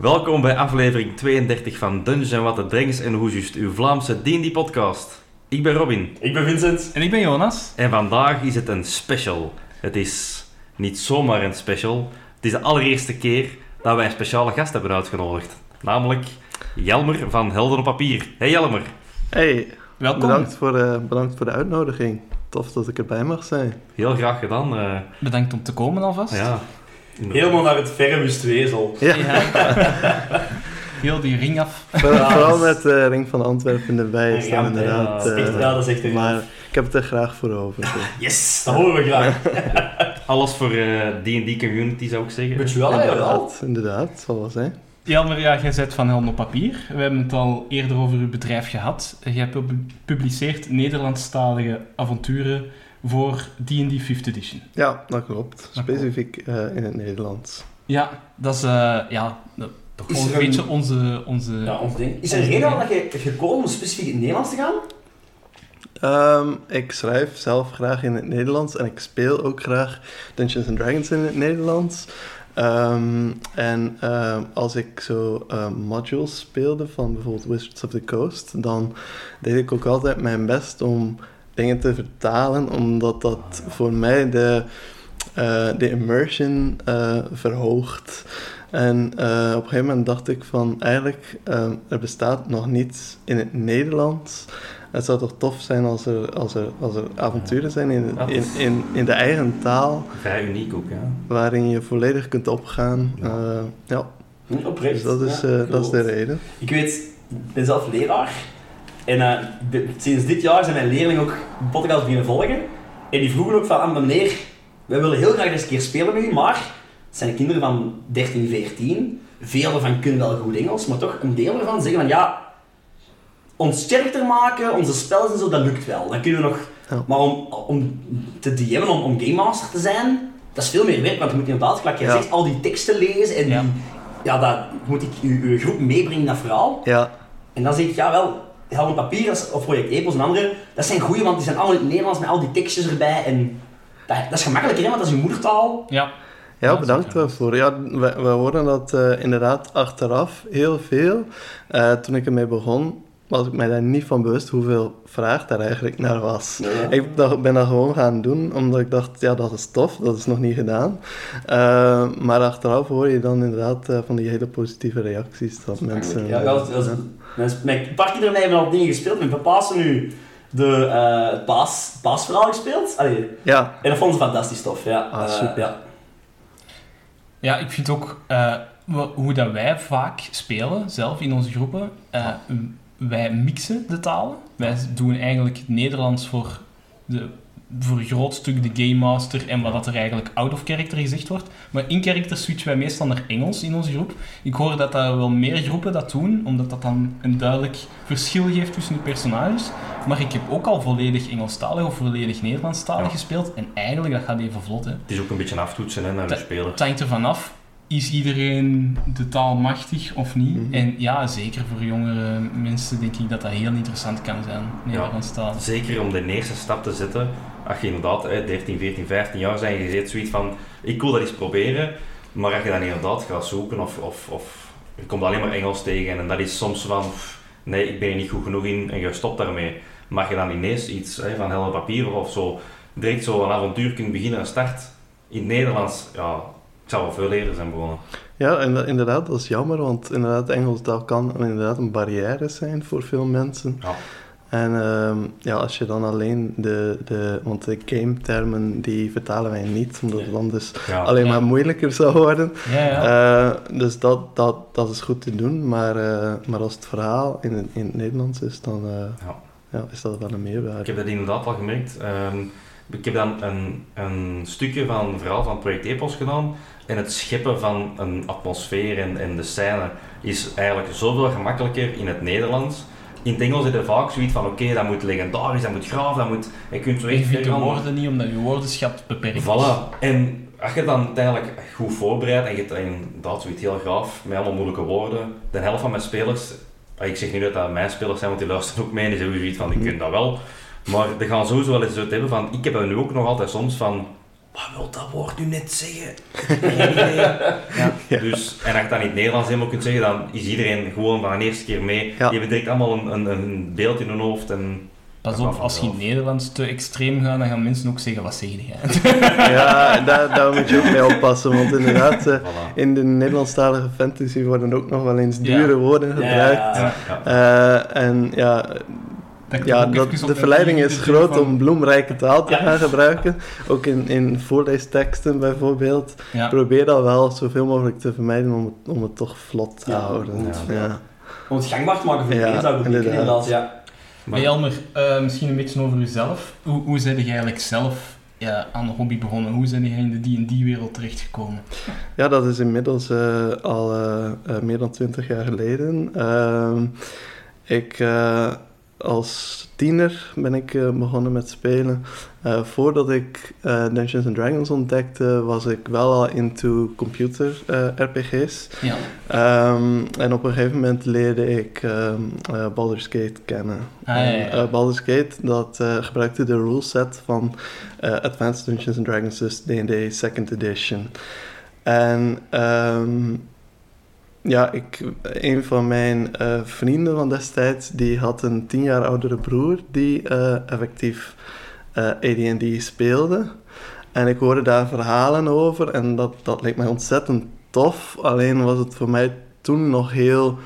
Welkom bij aflevering 32 van Dungeon What the Drinks en hoe juist uw Vlaamse D&D podcast. Ik ben Robin Ik ben Vincent. En ik ben Jonas. en vandaag is het een special. Het is niet zomaar een special. Het is de allereerste keer dat wij een speciale gast hebben uitgenodigd. Namelijk Jelmer van Helden op Papier. Hey Jelmer. Hey, Welkom. bedankt voor, de, bedankt voor de uitnodiging. Tof dat ik erbij mag zijn. Heel graag gedaan. eh, Bedankt om te komen alvast. ja. Helemaal naar het verre Wustwezel. Ja, Heel die ring af. Ja, vooral met de Ring van Antwerpen erbij dan inderdaad. ja, dat is echt- eh, ja, dat is echt een- Maar ik heb het er graag voor over. zo. Yes, dat horen we graag. Alles voor eh, D&D community zou ik zeggen. Weet je wel, inderdaad, inderdaad, zal wel zijn. Jelmer, ja, jij zit van Helden op Papier. We hebben het al eerder over uw bedrijf gehad. Jij pub- publiceert Nederlandstalige avonturen voor D&D 5th edition. Ja, dat klopt. Specifiek eh, in het Nederlands. Ja, dat is eh, ja, toch Is wel een een- beetje onze... onze Ja, ons ding. Is er een reden waarom dat je hebt gekozen om specifiek in het Nederlands te gaan? Ehm, ik schrijf zelf graag in het Nederlands en ik speel ook graag Dungeons and Dragons in het Nederlands. Ehm, en ehm, als ik zo ehm, modules speelde van bijvoorbeeld Wizards of the Coast, dan deed ik ook altijd mijn best om dingen te vertalen, omdat dat voor mij de, eh, de immersion eh, verhoogt. En eh, op een gegeven moment dacht ik van eigenlijk, er bestaat nog niets in het Nederlands. Het zou toch tof zijn als er, als er, als er avonturen zijn in, in, in, in de eigen taal, Vrij uniek ook, ja. waarin je volledig kunt opgaan. Ja. Ja, ja. Oprecht. dus dat is, Ja, eh, dat is de reden. Ik weet, ik ben zelf leraar. En eh, de- sinds dit jaar zijn mijn leerlingen ook podcast beginnen volgen. En die vroegen ook van, ah, meneer, wij willen heel graag eens een keer spelen met u, maar het zijn kinderen van 13, 14. Veel ervan kunnen wel goed Engels, maar toch een deel ervan zeggen van, ja, ons sterker maken, onze spels en zo, dat lukt wel. Dan kunnen we nog... Ja. Maar om, om te DM'en, om, om Game Master te zijn, dat is veel meer werk, want je moet inderdaad, gelijk jij Ja. zegt, al die teksten lezen en Ja. die, ja, dat moet ik uw, uw groep meebrengen dat verhaal. Ja, En dan zeg ik, ja wel, Helm Papier als- of Project Epos en andere, dat zijn goeie, want die zijn allemaal in het Nederlands met al die tekstjes erbij. En dat, dat is gemakkelijker, hè, want dat is je moedertaal. Ja. ja bedankt daarvoor. Ja, we, we horen dat eh, inderdaad achteraf heel veel. Eh, toen ik ermee begon, was ik mij daar niet van bewust hoeveel vraag daar eigenlijk naar was. Ik dacht- ben dat gewoon gaan doen, omdat ik dacht, ja, dat is tof, dat is nog niet gedaan. Eh, maar achteraf hoor je dan inderdaad eh, van die hele positieve reacties dat mensen... Ja, dat, was- dat, is- mijn paar kinderen hebben al dingen gespeeld. Mijn papa is nu de eh, het paas, paasverhaal gespeeld. Allee, ja, en dat vonden ze fantastisch tof. Ja. Ah, Eh, super. ja. Ja, ik vind ook eh, hoe dat wij vaak spelen, zelf in onze groepen. eh, wij mixen de talen. Wij doen eigenlijk het Nederlands voor, de, voor een groot stuk de Game Master en wat dat er eigenlijk out of character gezegd wordt. Maar in character switchen wij meestal naar Engels in onze groep. Ik hoor dat dat wel meer groepen dat doen, omdat dat dan een duidelijk verschil geeft tussen de personages. Maar ik heb ook al volledig Engelstalig of volledig Nederlandstalig Ja. gespeeld. En eigenlijk, dat gaat even vlot, hè. Het is ook een beetje aftoetsen hè, naar de speler. Het hangt ervan af, is iedereen de taal machtig of niet? Mhm. En ja, zeker voor jongere mensen denk ik dat dat heel interessant kan zijn, Nederlandstalig. Zeker om de eerste stap te zetten. Als je inderdaad hè, 13, 14, 15 jaar bent en je zit zoiets van ik wil dat eens proberen. Maar als je dan inderdaad gaat zoeken of, of, of je komt alleen maar Engels tegen en dat is soms van nee, ik ben er niet goed genoeg in en je stopt daarmee. Maar je dan ineens iets hè, van helder papier of zo, direct zo een avontuur kunt beginnen en start in het Nederlands, ja, zou wel veel eerder zijn begonnen. Ja, en dat- inderdaad, dat is jammer, want inderdaad, Engels taal kan inderdaad een barrière zijn voor veel mensen. Ja. En ehm, ja, als je dan alleen de, de want de game-termen die vertalen wij niet, omdat het dan dus Ja. alleen Ja. maar moeilijker zou worden. Ja, ja. Eh, dus dat, dat, dat is goed te doen, maar, eh, maar als het verhaal in, het- in het Nederlands is, dan eh, Ja. ja, is dat wel een meerwaarde. Ik heb dat inderdaad al gemerkt. Ehm, ik heb dan een, een stukje van een verhaal van Project Epos gedaan. En het scheppen van een atmosfeer en, en de scène is eigenlijk zoveel gemakkelijker in het Nederlands. In het Engels is er vaak zoiets van, oké, dat moet legendarisch, dat moet graaf, dat moet... Je kunt zo Je echt vindt de ver gaan. woorden niet, omdat je woordenschat beperkt is. Voilà. En als je dan uiteindelijk goed voorbereidt en je hebt inderdaad zoiets heel graaf, met allemaal moeilijke woorden, de helft van mijn spelers, ah, ik zeg niet dat dat mijn spelers zijn, want die luisteren ook mee en die zeggen zoiets van, ik Mhm. kun dat wel, Maar er gaan sowieso wel eens het hebben van, ik heb er nu ook nog altijd soms van, wat wil dat woord nu net zeggen? Ja. Dus, en als je dat in het Nederlands helemaal kunt zeggen, dan is iedereen gewoon van de eerste keer mee. Ja. Die hebben direct allemaal een, een, een beeld in hun hoofd. En, Pas op, als je in. Nederlands te extreem gaat, dan gaan mensen ook zeggen, wat zeg jij? Ja, daar, daar moet je ook mee oppassen, want inderdaad, eh, voilà. in de Nederlandstalige fantasy worden ook nog wel eens Ja. dure woorden gebruikt. ja, Ja. Eh, en ja, Dat ja dat, de verleiding is groot van- om bloemrijke taal te Ja. gaan gebruiken. Ook in, in voorleesteksten bijvoorbeeld. Ja. Probeer dat wel zoveel mogelijk te vermijden om het, om het toch vlot te Ja. houden. Ja. Ja. Om het gangbaar te maken voor zou ik betekenen, inderdaad. inderdaad. Ja. Maar- Hey Elmer, eh, misschien een beetje over jezelf. Hoe, hoe ben je eigenlijk zelf ja, aan de hobby begonnen? Hoe ben je in de D&D-wereld terechtgekomen? Ja, dat is inmiddels eh, al eh, eh, meer dan twintig jaar geleden. Ehm, ik, eh, als tiener ben ik eh, begonnen met spelen. Eh, voordat ik eh, Dungeons and Dragons ontdekte, was ik wel al into computer RPG's. Ja. Ehm, en op een gegeven moment leerde ik eh, Baldur's Gate kennen. Ah, ja, ja, ja. En, Baldur's Gate, dat gebruikte de ruleset van Advanced Dungeons and Dragons, dus D&D Second Edition. En ehm, ja, ik, een van mijn eh, vrienden van destijds, die had een tien jaar oudere broer die eh, effectief eh AD&D speelde. En ik hoorde daar verhalen over en dat, dat leek mij ontzettend tof. Alleen was het voor mij toen nog heel...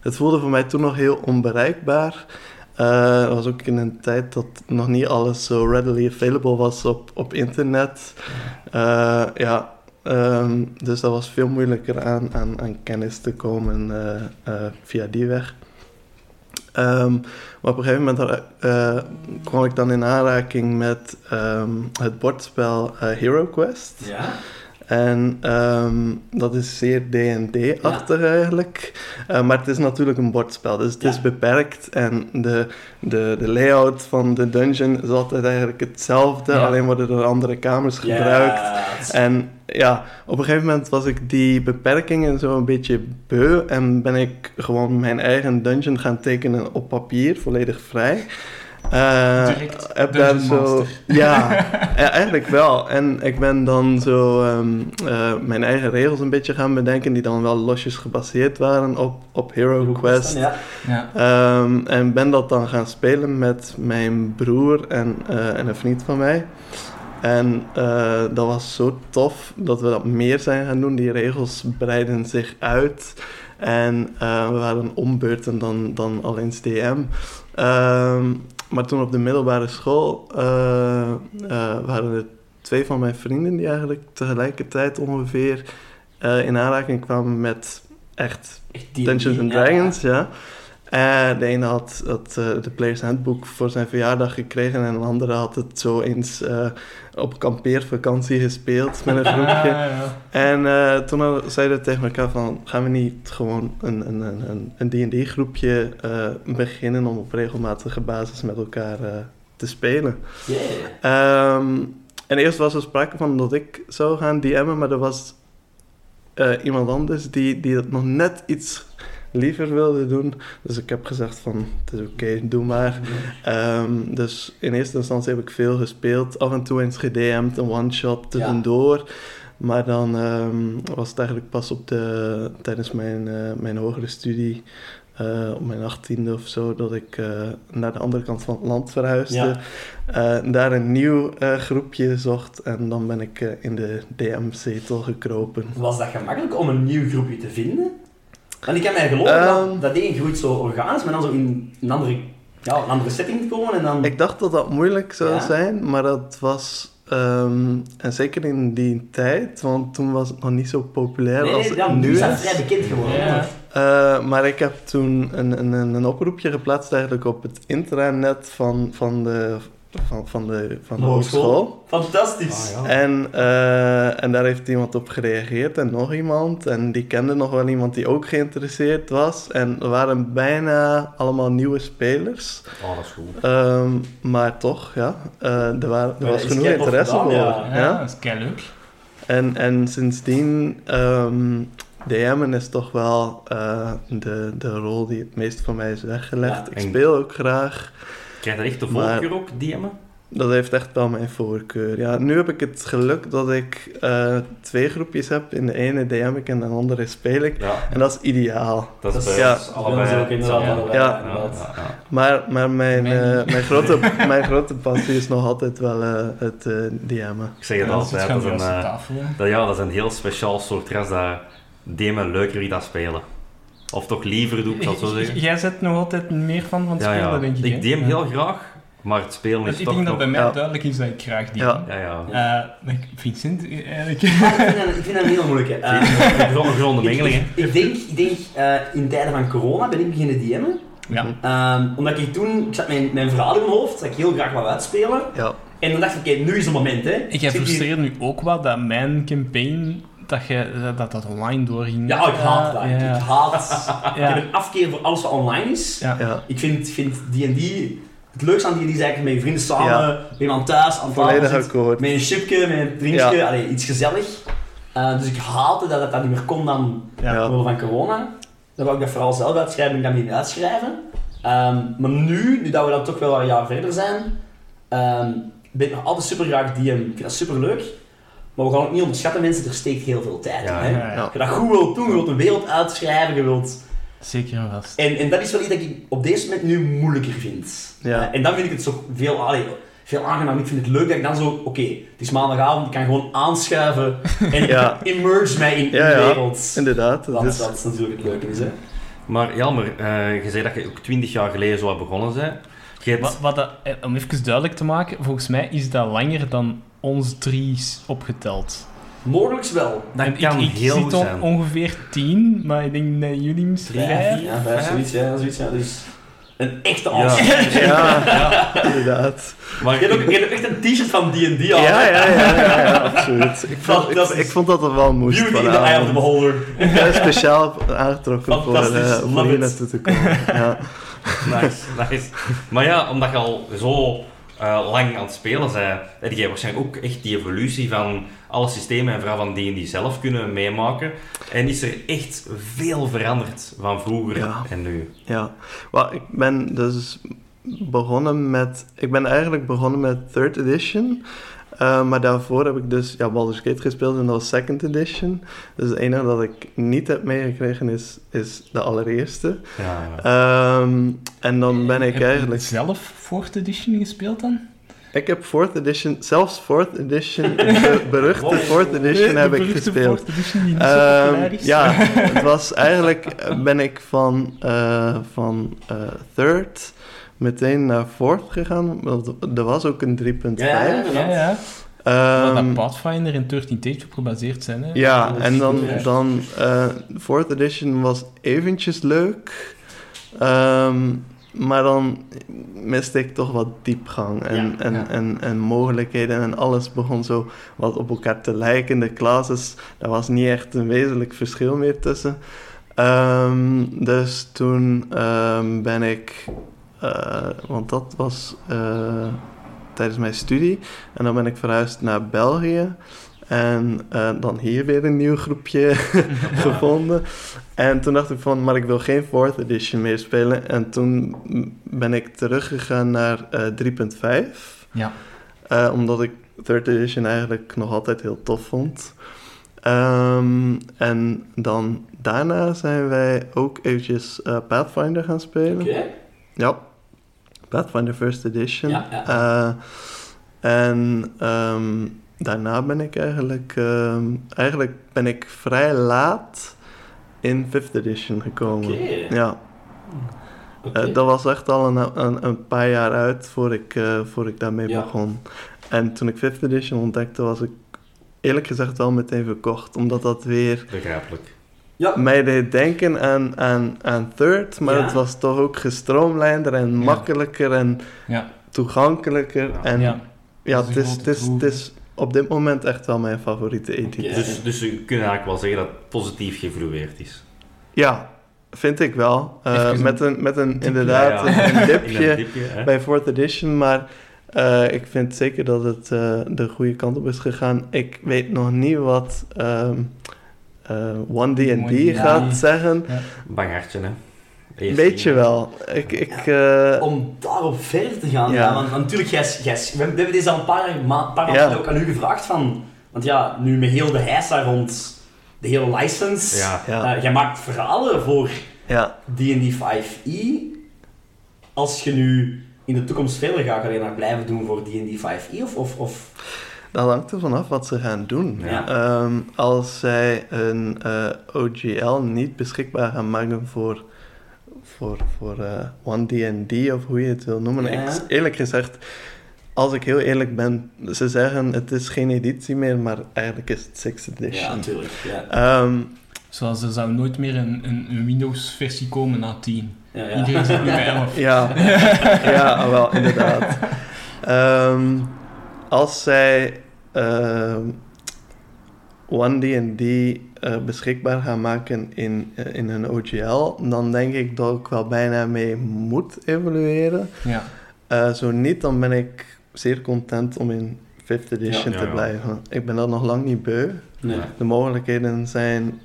Het voelde voor mij toen nog heel onbereikbaar. Het was ook in een tijd dat nog niet alles zo readily available was op, op internet. Ja, ehm, dus dat was veel moeilijker aan, aan, aan kennis te komen eh, eh, via die weg. Ehm, maar op een gegeven moment eh, kwam ik dan in aanraking met ehm, het bordspel Hero Quest. Ja. En ehm, dat is zeer D&D-achtig eigenlijk. Eh, maar het is natuurlijk een bordspel, dus het Ja. is beperkt. En de, de, de layout van de dungeon is altijd eigenlijk hetzelfde, Ja. alleen worden er andere kamers gebruikt. En ja, op een gegeven moment was ik die beperkingen zo een beetje beu en ben ik gewoon mijn eigen dungeon gaan tekenen op papier, volledig vrij. Eh, Direct heb daar zo, ja, ja, eigenlijk wel. En ik ben dan zo ehm, eh, mijn eigen regels een beetje gaan bedenken, die dan wel losjes gebaseerd waren op, op Hero Quest. Ja. Ja. Ehm, en ben dat dan gaan spelen met mijn broer en, eh, en een vriend van mij. En eh, dat was zo tof dat we dat meer zijn gaan doen. Die regels breiden zich uit. En eh, we waren ombeurten dan, dan al eens DM. Ehm, maar toen op de middelbare school eh, eh, waren er twee van mijn vrienden die eigenlijk tegelijkertijd ongeveer eh, in aanraking kwamen met echt Dungeons and ja. Dragons, ja. En de ene had, had eh, de Players Handbook voor zijn verjaardag gekregen en de andere had het zo eens eh, op kampeervakantie gespeeld met een groepje. Ja. En toen zeiden we tegen elkaar van, gaan we niet gewoon een, een, een, een- D&D groepje beginnen om op regelmatige basis met elkaar te spelen. Yeah. Ehm, en eerst was er sprake van dat ik zou gaan DM'en, maar er was iemand anders die, die het nog net iets liever wilde doen. Dus ik heb gezegd van, het is oké, doe maar. Ehm, dus in eerste instantie heb ik veel gespeeld, af en toe eens gedM'd, een one-shot tussendoor. Maar dan ehm, was het eigenlijk pas op de, tijdens mijn, eh, mijn hogere studie, eh, op mijn achttiende of zo, dat ik eh, naar de andere kant van het land verhuisde. Ja. Daar een nieuw groepje zocht en dan ben ik in de DM-zetel gekropen. Was dat gemakkelijk om een nieuw groepje te vinden? Want ik kan mij geloven Ehm. dat dat ding groeit zo organisch, maar dan zo in een andere, ja, een andere setting te komen en dan... Ik dacht dat dat moeilijk zou Ja. zijn, maar dat was, ehm, en zeker in die tijd, want toen was het nog niet zo populair nee, als nee, ja, het nu is dat is. vrij bekend geworden. Ja. Eh, maar ik heb toen een, een, een een oproepje geplaatst eigenlijk op het intranet van, van de, van, van de, van de hogeschool. Fantastisch. Ah, ja. En, eh, en daar heeft iemand op gereageerd en nog iemand. En die kende nog wel iemand die ook geïnteresseerd was. En er waren bijna allemaal nieuwe spelers. Oh, dat is goed. Ehm, maar toch, ja, eh, er, waren, er was genoeg interesse gedaan, voor. ja. Ja, Ja. dat is kei leuk. En, en sindsdien, ehm DM'en is toch wel eh, de, de rol die het meest voor mij is weggelegd. Ja. ik speel ook graag. Krijg je echt de Maar- voorkeur ook, DM'en? Dat heeft echt wel mijn voorkeur. Ja, nu heb ik het geluk dat ik eh, twee groepjes heb. In de ene DM ik en in de andere speel ik. Ja, En dat is ideaal. dat is ja, allebei ook inderdaad hetzelfde. allebei, Ja. Ja, ja, ja. Maar, maar mijn, Mijn eh, mijn, grote, mijn grote passie is nog altijd wel eh, het eh DM'en. Ik zeg het Ja, dat is altijd, dat is, een, tafel. dat, ja, dat is een heel speciaal soort ras dat DM'en leuker wie dat spelen. Of toch liever doe ik dat zo zeggen. Jij zet nog altijd meer van van het Ja, spelen, ja. denk ik. Ik heel graag, maar het spelen is ik toch denk dat bij mij Ja. duidelijk is dat ik graag DM. Ja. Ja, ja. Eh, ik- Vincent, eigenlijk. Ik vind dat- ik vind dat een heel moeilijke. Eh, Een mengeling, ik, ik denk, ik denk eh, in tijden van corona ben ik beginnen DM'en. Ja. Ehm, omdat ik toen, ik zat mijn, mijn verhaal in mijn hoofd, dat ik heel graag wou uitspelen. Ja, En dan dacht ik, oké, nu is het moment, hè. Ik Zit hier- frustreer nu ook wat dat mijn campaign, dat je, dat, dat online doorging. Ja, ik haat dat. Ja. Ik haat... Ik Ja. heb een afkeer voor alles wat online is. Ja. ja. Ik vind vind D&D... Het leukste aan D&D is eigenlijk met je vrienden samen, Ja. bij iemand thuis, aan tafel zit, met een chipje, met een drinkje, Ja. allee, iets gezellig. Eh, dus ik haatte dat het dat niet meer kon dan Ja. omwille van corona. Dan wou ik dat vooral zelf uitschrijven en ik dat niet uitschrijven. Ehm, maar nu, nu dat we dan toch wel een jaar verder zijn, ehm, ben ik nog altijd super graag DM. Ik vind dat super leuk. Maar we gaan ook niet onderschatten, mensen, er steekt heel veel tijd Ja, in. Hè? Ja, je dat goed wilt doen, je wilt een wereld uitschrijven, je wilt... Zeker en vast. En, en dat is wel iets dat ik op deze moment nu moeilijker vind. Ja. Eh, en dan vind ik het zo veel, allee, veel aangenaam. Ik vind het leuk dat ik dan zo, oké, het is maandagavond, ik kan gewoon aanschuiven en Ja. immerse mij in, de ja. wereld. Inderdaad. Dat, Dus, dat is natuurlijk het leuke. Is, hè. Maar Jelmer, eh, je zei dat je ook 20 jaar geleden zo begonnen bent. Hebt- Wat, wat dat, eh, om even duidelijk te maken, volgens mij is dat langer dan ons drie is opgeteld. Mogelijks wel. Dat En kan ik, ik heel zit goed on- zijn. ongeveer tien, maar ik denk dat jullie misschien vijf. Ja, vijf, zoiets, ja, zoiets, ja. Dus een echte Ja. aanschuiver. ja, inderdaad. Maar Je hebt ook, je hebt ook echt een t-shirt van D&D aan. Ja, ja, ja, ja, ja, absoluut. Ik vond, ik, Fantastisch. ik vond dat het wel moest Beauty in the eye of the beholder. Ik ben speciaal aangetrokken voor, Fantastisch, voor love hier naartoe te komen. Ja. Nice, nice. Maar ja, omdat je al zo eh, lang aan het spelen bent, heb jij waarschijnlijk ook echt die evolutie van alle systemen en vooral van die die zelf kunnen meemaken. En is er echt veel veranderd van vroeger Ja. en nu. Ja, wel, ik ben dus begonnen met... Ik ben eigenlijk begonnen met third edition. Eh, maar daarvoor heb ik dus ja, Baldur's Gate gespeeld en dat was second edition. Dus het enige dat ik niet heb meegekregen is, is de allereerste. Ja, ja. Ehm, en dan ben ik Heb je eigenlijk... zelf Fourth Edition gespeeld dan? Ik heb fourth edition, zelfs fourth edition, de beruchte fourth edition heb ik beruchte gespeeld. Fourth Edition die niet zo Ehm, populair is. ja, het was eigenlijk eh, ben ik van, eh, van eh, third meteen naar fourth gegaan. want Er was ook een 3.5. Ja, ja, Ja, ja. Ehm, Wat dat Pathfinder en 13 Take op gebaseerd zijn. Hè? ja, en dan, ja. dan eh, fourth edition was eventjes leuk. Ehm, maar dan miste ik toch wat diepgang en, Ja, en, ja. En, en mogelijkheden en alles begon zo wat op elkaar te lijken. De classes, daar was niet echt een wezenlijk verschil meer tussen. Ehm, dus toen ehm, ben ik, eh, want dat was eh, tijdens mijn studie, en dan ben ik verhuisd naar België. En eh, dan hier weer een nieuw groepje gevonden. En toen dacht ik van, maar ik wil geen 4th edition meer spelen. En toen ben ik teruggegaan naar eh 3.5. Ja. Eh, omdat ik 3rd edition eigenlijk nog altijd heel tof vond. Ehm, en dan daarna zijn wij ook eventjes eh, Pathfinder gaan spelen. Oké. Ja, Pathfinder First Edition. Ja, ja. Eh, en ehm, daarna ben ik eigenlijk, ehm, eigenlijk ben ik vrij laat in 5th Edition gekomen. Ja, eh, dat was echt al een, een, een paar jaar uit voor ik, eh, voor ik daarmee Ja. begon. En toen ik 5th Edition ontdekte, was ik eerlijk gezegd wel meteen verkocht. Omdat dat weer Begrijpelijk. Ja, mij deed denken aan, aan, aan Third, maar Ja. het was toch ook gestroomlijnder en makkelijker en Ja. toegankelijker. Ja. En ja, het, is het, is, het is op dit moment echt wel mijn favoriete editie. Dus, dus we kunnen eigenlijk wel zeggen dat het positief geëvolueerd is. Ja, vind ik wel. Eh, met een, met een dipje. inderdaad Ja, ja. een dipje bij 4th edition, maar eh, ik vind zeker dat het eh, de goede kant op is gegaan. Ik weet nog niet wat eh, 1D&D 1D. gaat zeggen. Bang hartje, hè. Een beetje wel. Ik, ik, eh, Om daarop verder te gaan, Ja. ja. want, natuurlijk, jij, jij, we hebben deze al een paar, ma paar maanden Ja. ook aan u gevraagd van, want ja, nu met heel de heisa rond de hele license, Ja. Ja. eh, jij maakt verhalen voor ja, D&D 5e. Als je nu in de toekomst verder gaat, ga je dat blijven doen voor D&D 5e of, of, of dat hangt er vanaf wat ze gaan doen. Ja. Ehm, als zij een eh, OGL niet beschikbaar gaan maken voor, voor, voor eh, One D&D of hoe je het wil noemen. Ja. Ik, eerlijk gezegd, als ik heel eerlijk ben, ze zeggen het is geen editie meer, maar eigenlijk is het 6th ja, edition. natuurlijk. Ja. Ehm, Zoals er zou nooit meer een, een, een Windows-versie komen na 10. Ja, ja. Iedereen zit nu bij 11. Ja, ja wel, inderdaad. Ehm, als zij One D&D eh, beschikbaar gaan maken in, eh, in een OGL, dan denk ik dat ik wel bijna mee moet evolueren. Ja. Eh, zo niet, dan ben ik zeer content om in 5th edition Ja, te ja, ja. blijven. Ik ben dat nog lang niet beu. Nee. De mogelijkheden zijn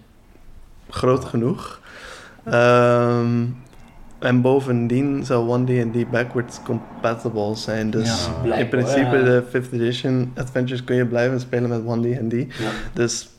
groot genoeg. Ehm, en bovendien zou One D&D backwards compatible zijn. Dus Ja. in principe ja. de 5th edition adventures kun je blijven spelen met One D&D. Ja. Dus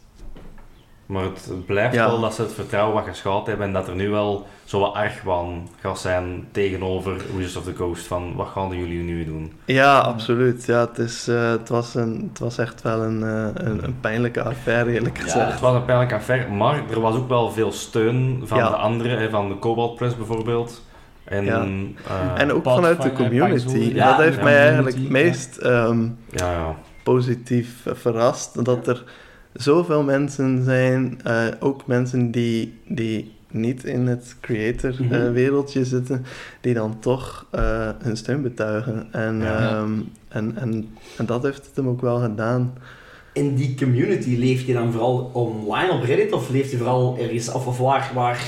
Maar het, het blijft Ja. wel dat ze het vertrouwen wat geschaald hebben en dat er nu wel zo wat argwaan gaat zijn tegenover Wizards of the Coast. Van, wat gaan jullie nu doen? ja, absoluut. Ja, het, is, eh, het, was een, het was echt wel een, eh, een, een pijnlijke affaire, eerlijk Ja. gezegd. Het was een pijnlijk affaire, maar er was ook wel veel steun van Ja. de anderen, hè, van de Cobalt Press bijvoorbeeld. En, Ja. eh, En ook vanuit de eh, community. Dat heeft mij eigenlijk ja. meest ehm, ja, ja. positief eh, verrast. Dat er zoveel mensen zijn, eh, ook mensen die, die niet in het Mhm. creator-wereldje zitten, die dan toch eh, hun steun betuigen. En, Ja. ehm, en, en, en dat heeft het hem ook wel gedaan. In die community leeft je dan vooral online op Reddit of leeft je vooral ergens, of, of waar, waar,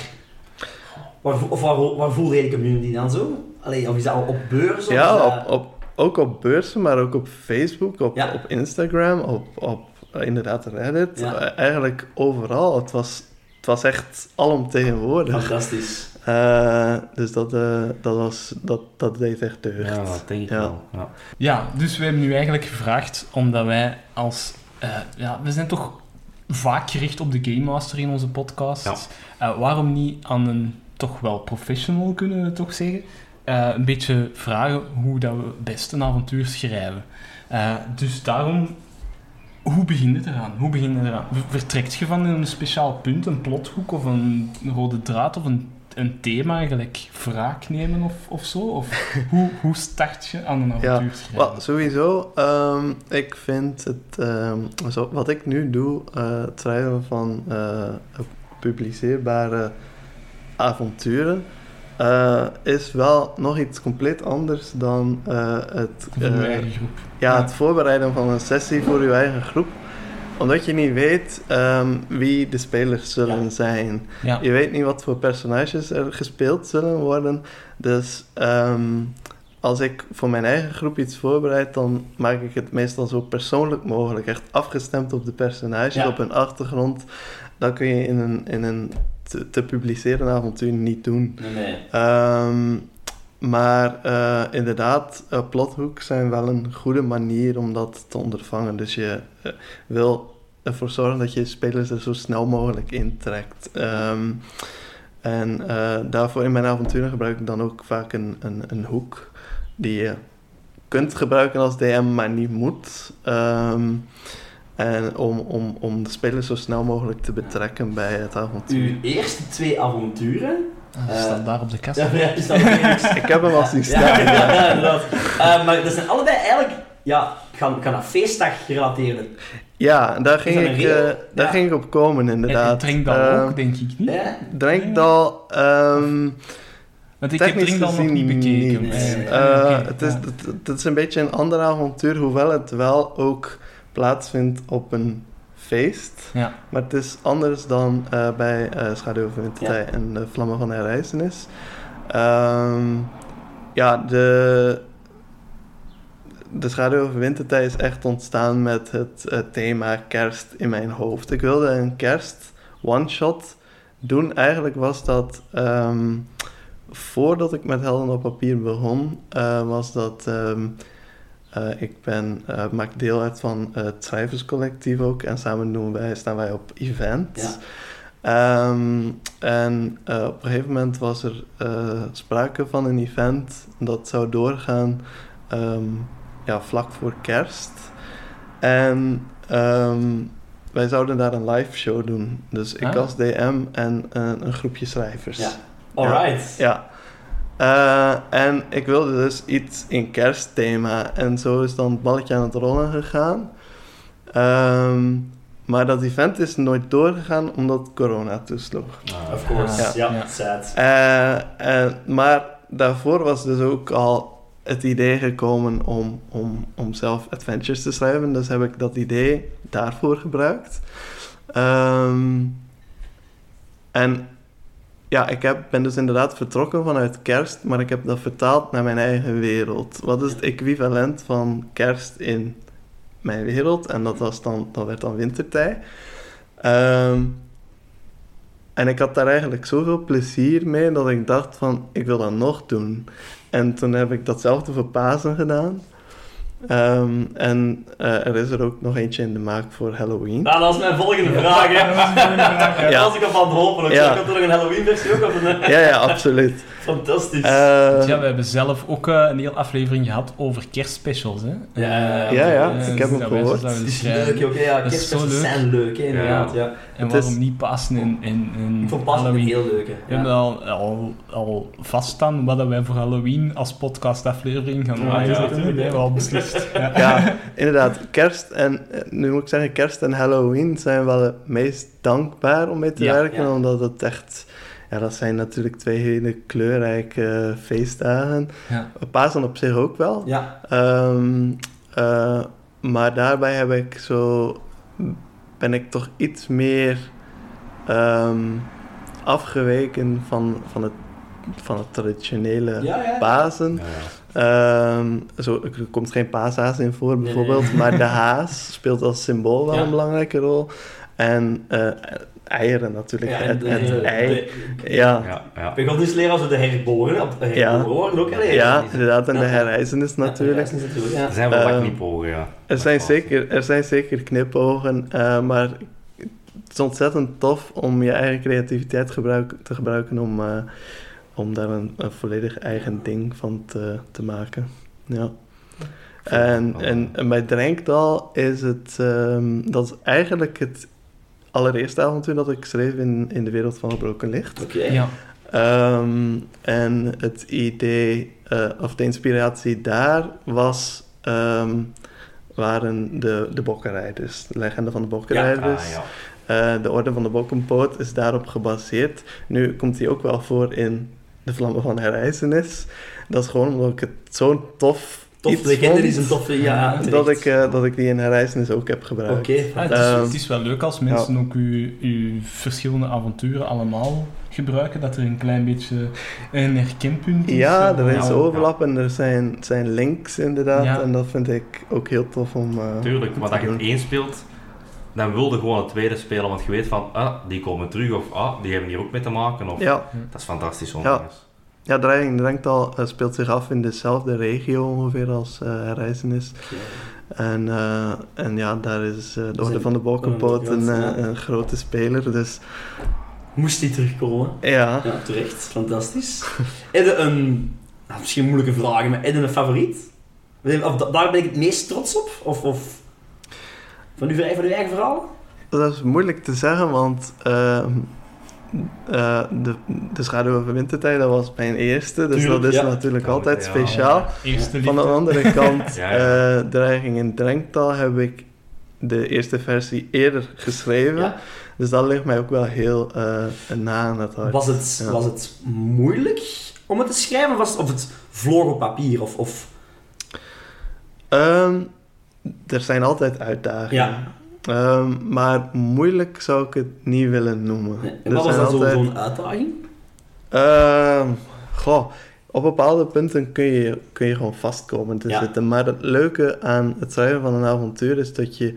waar, of waar, waar voelde je die community dan zo? Allee, of is dat al op beurs? Of Ja, op, op, ook op beurzen, maar ook op Facebook, op, Ja. op Instagram, op, op eh, inderdaad Reddit. Ja. Eh, eigenlijk overal. Het was, het was echt alomtegenwoordig. Fantastisch. Eh, dus dat, eh, dat, was, dat, dat deed echt deugd. ja, dat denk ik Ja. wel. Ja. Ja, dus we hebben nu eigenlijk gevraagd omdat wij als... eh, ja, we zijn toch vaak gericht op de Game Master in onze podcast. Ja. Eh, waarom niet aan een toch wel professional, kunnen we toch zeggen, eh, een beetje vragen hoe dat we best een avontuur schrijven. Eh, dus daarom, hoe begin je eraan? Hoe begin je eraan? Vertrekt je van een speciaal punt, een plothoek of een rode draad of een, een thema, gelijk wraak nemen of, of zo? Of hoe, hoe start je aan een avontuur? Wel, sowieso, ehm, ik vind het, ehm, zo, wat ik nu doe, eh, het schrijven van eh, publiceerbare avonturen, eh, is wel nog iets compleet anders dan eh, het, eh, eigen groep. ja, Ja. het voorbereiden van een sessie voor je eigen groep. Omdat je niet weet ehm, wie de spelers zullen Ja. zijn. Ja. Je weet niet wat voor personages er gespeeld zullen worden. Dus ehm, als ik voor mijn eigen groep iets voorbereid, dan maak ik het meestal zo persoonlijk mogelijk. Echt afgestemd op de personages, Ja. op hun achtergrond. Dat kun je in een, in een te, te publiceren avontuur niet doen. Nee, nee. Ehm, maar eh, inderdaad, uh, plothoeks zijn wel een goede manier om dat te ondervangen. Dus je eh, wil ervoor zorgen dat je spelers er zo snel mogelijk intrekt. Ehm, en eh, daarvoor in mijn avonturen gebruik ik dan ook vaak een, een, een hoek die je kunt gebruiken als DM, maar niet moet. Ehm, en om, om, om de spelers zo snel mogelijk te betrekken bij het avontuur. Uw eerste twee avonturen. Dat Eh, staat daar op de kast. Ja, ja, is dat Felix? Ik heb hem als niet Ja, staan. ja, ja, inderdaad. Eh, maar dat zijn allebei eigenlijk, ja, gaan, gaan naar feestdag gerelateerde. Ja, daar ging, ik, eh, daar Ja. ging ik op komen, En, inderdaad. en drinkdal Ehm, ook, denk ik niet. Drinkdal, ehm, Want ik heb technisch drinkdal nog gezien niet bekeken. Nee. Eh, Eh, het, is, het, het is een beetje een ander avontuur, hoewel het wel ook plaatsvindt op een feest. Ja. Maar het is anders dan eh, bij eh Schaduw van Wintertij en de Vlammen van Herrijzenis. Ehm ja, de, de Schaduw van Wintertij is echt ontstaan met het thema kerst in mijn hoofd. Ik wilde een kerst one-shot doen. Eigenlijk was dat ehm, voordat ik met Helden op papier begon, eh, was dat ehm, eh, ik ben, eh, maak deel uit van het schrijverscollectief ook. En samen doen wij, staan wij op events. Ja. Ehm, en eh, op een gegeven moment was er eh, sprake van een event dat zou doorgaan ehm, ja, vlak voor kerst. En ehm, wij zouden daar een live show doen. Dus ik Ah. als DM en eh, een groepje schrijvers. Ja. Alright. Ja. Eh, en ik wilde dus iets in kerstthema. En zo is dan het balletje aan het rollen gegaan. Ehm, maar dat event is nooit doorgegaan omdat corona toesloeg. Ah, Of course. Ja. Ja, Ja. sad. Eh, maar daarvoor was dus ook al het idee gekomen om, om, om zelf adventures te schrijven. Dus heb ik dat idee daarvoor gebruikt. Ehm, en ja, ik heb, ben dus inderdaad vertrokken vanuit kerst, maar ik heb dat vertaald naar mijn eigen wereld. Wat is het equivalent van kerst in mijn wereld? En dat, was dan, dat werd dan wintertijd. Ehm, en ik had daar eigenlijk zoveel plezier mee dat ik dacht van, ik wil dat nog doen. En toen heb ik datzelfde voor Pasen gedaan. Ehm, en eh, er is er ook nog eentje in de maak voor Halloween. Nou, dat is mijn volgende vraag, hè. Ja. Als ik op aan het hopen. Ja. Komt er nog een Halloween-versie ook? Of een... Ja, ja, absoluut. Fantastisch. Eh, ja, we hebben zelf ook eh, een hele aflevering gehad over kerstspecials. Hè? Ja, ja, ja, Eh, ik heb hem dat wij gehoord. Het is leuk, oké. Ja, Dat leuk. zijn leuk, hè, inderdaad. Ja. En Het waarom is- niet passen in, in, in Ik vond Pasen heel leuk, hè. We hebben al, al, al vaststaan wat dat wij voor Halloween als podcastaflevering gaan maken. ja, dat hebben al beslist. Ja. ja, inderdaad. Kerst en, nu moet ik zeggen, kerst en Halloween zijn wel het meest dankbaar om mee te Ja, werken. ja. Omdat het echt, ja, dat zijn natuurlijk twee hele kleurrijke eh, feestdagen. Ja. Pasen op zich ook wel. Ja. Ehm, eh, maar daarbij heb ik zo, ben ik toch iets meer ehm, afgeweken van, van, het, van het traditionele Ja, ja. Pasen. ja, ja. Ehm, zo, er komt geen paashaas in voor Nee, bijvoorbeeld, nee. maar de haas speelt als symbool wel Ja. een belangrijke rol. En eh, eieren natuurlijk, Ja, en het, de- het ei. de- Ja, Ja, ja. Bij godsdienstleraar zo de herboren, op de Ja. herboren worden ook ja, inderdaad, en de Ja. herreizenis natuurlijk. Ja, natuurlijk, ja. Er zijn wel wat Ehm, knipogen, ja. Er zijn, zeker, er zijn zeker knipogen, eh, maar het is ontzettend tof om je eigen creativiteit gebruik, te gebruiken om, eh, om daar een, een volledig eigen ding van te, te maken. Ja. En, en, en bij Drenkdal is het, ehm, dat is eigenlijk het allereerste avontuur dat ik schreef in, in de wereld van gebroken licht. Oké. Ja. Ehm, en het idee, eh, of de inspiratie daar was, ehm, waren de, de bokkenrijders. De legende van de bokkenrijders. Ah, ja. Eh, de orde van de bokkenpoot is daarop gebaseerd. Nu komt die ook wel voor in de vlammen van herreizenis. Dat is gewoon omdat ik het zo'n tof Tof, iets legende is een toffe, ja. terecht. dat ik, eh, dat ik die in herreizenis ook heb gebruikt. Oké, Ja, het, is, fantastisch. het is wel leuk als mensen ook uw, uw verschillende avonturen allemaal gebruiken, dat er een klein beetje een herkenpunt is. Ja, Eh, er is overlap en er zijn, zijn links inderdaad. Ja. En dat vind ik ook heel tof om. eh, Tuurlijk, om maar te dat je het één speelt, dan wilde gewoon het tweede spelen, want je weet van, ah, die komen terug, of ah, die hebben hier ook mee te maken, of... Ja, Dat is fantastisch, zo'n Ja. Ja Drenktal eh, speelt zich af in dezelfde regio ongeveer als eh Herreizenis. En, eh, en ja, daar is eh, de Orde van de Bokkenpoot een, Ja. een grote speler. Dus Moest die terugkomen? ja, Ja, terecht. Fantastisch. Je een... nou, misschien moeilijke vraag, maar je een favoriet? Of da- daar ben ik het meest trots op? Of... of van, uw, van uw eigen verhaal? dat is moeilijk te zeggen, want eh, de, de Schaduw van Wintertijd, dat was mijn eerste. Dus Tuurlijk, dat is ja. natuurlijk Ja, altijd ja. speciaal. Van de andere kant, Ja, ja. eh, Dreiging in Drenktal heb ik de eerste versie eerder geschreven. Ja. Dus dat ligt mij ook wel heel eh, na aan het hart. Was het, Ja. was het moeilijk om het te schrijven? Of, was het, of het vloog op papier? Of, of... Ehm, er zijn altijd uitdagingen. Ehm, maar moeilijk zou ik het niet willen noemen. En Er wat was zo- altijd- zo'n uitdaging? Ehm, goh, op bepaalde punten kun je, kun je gewoon vastkomen te Ja. zitten. Maar het leuke aan het schrijven van een avontuur is dat je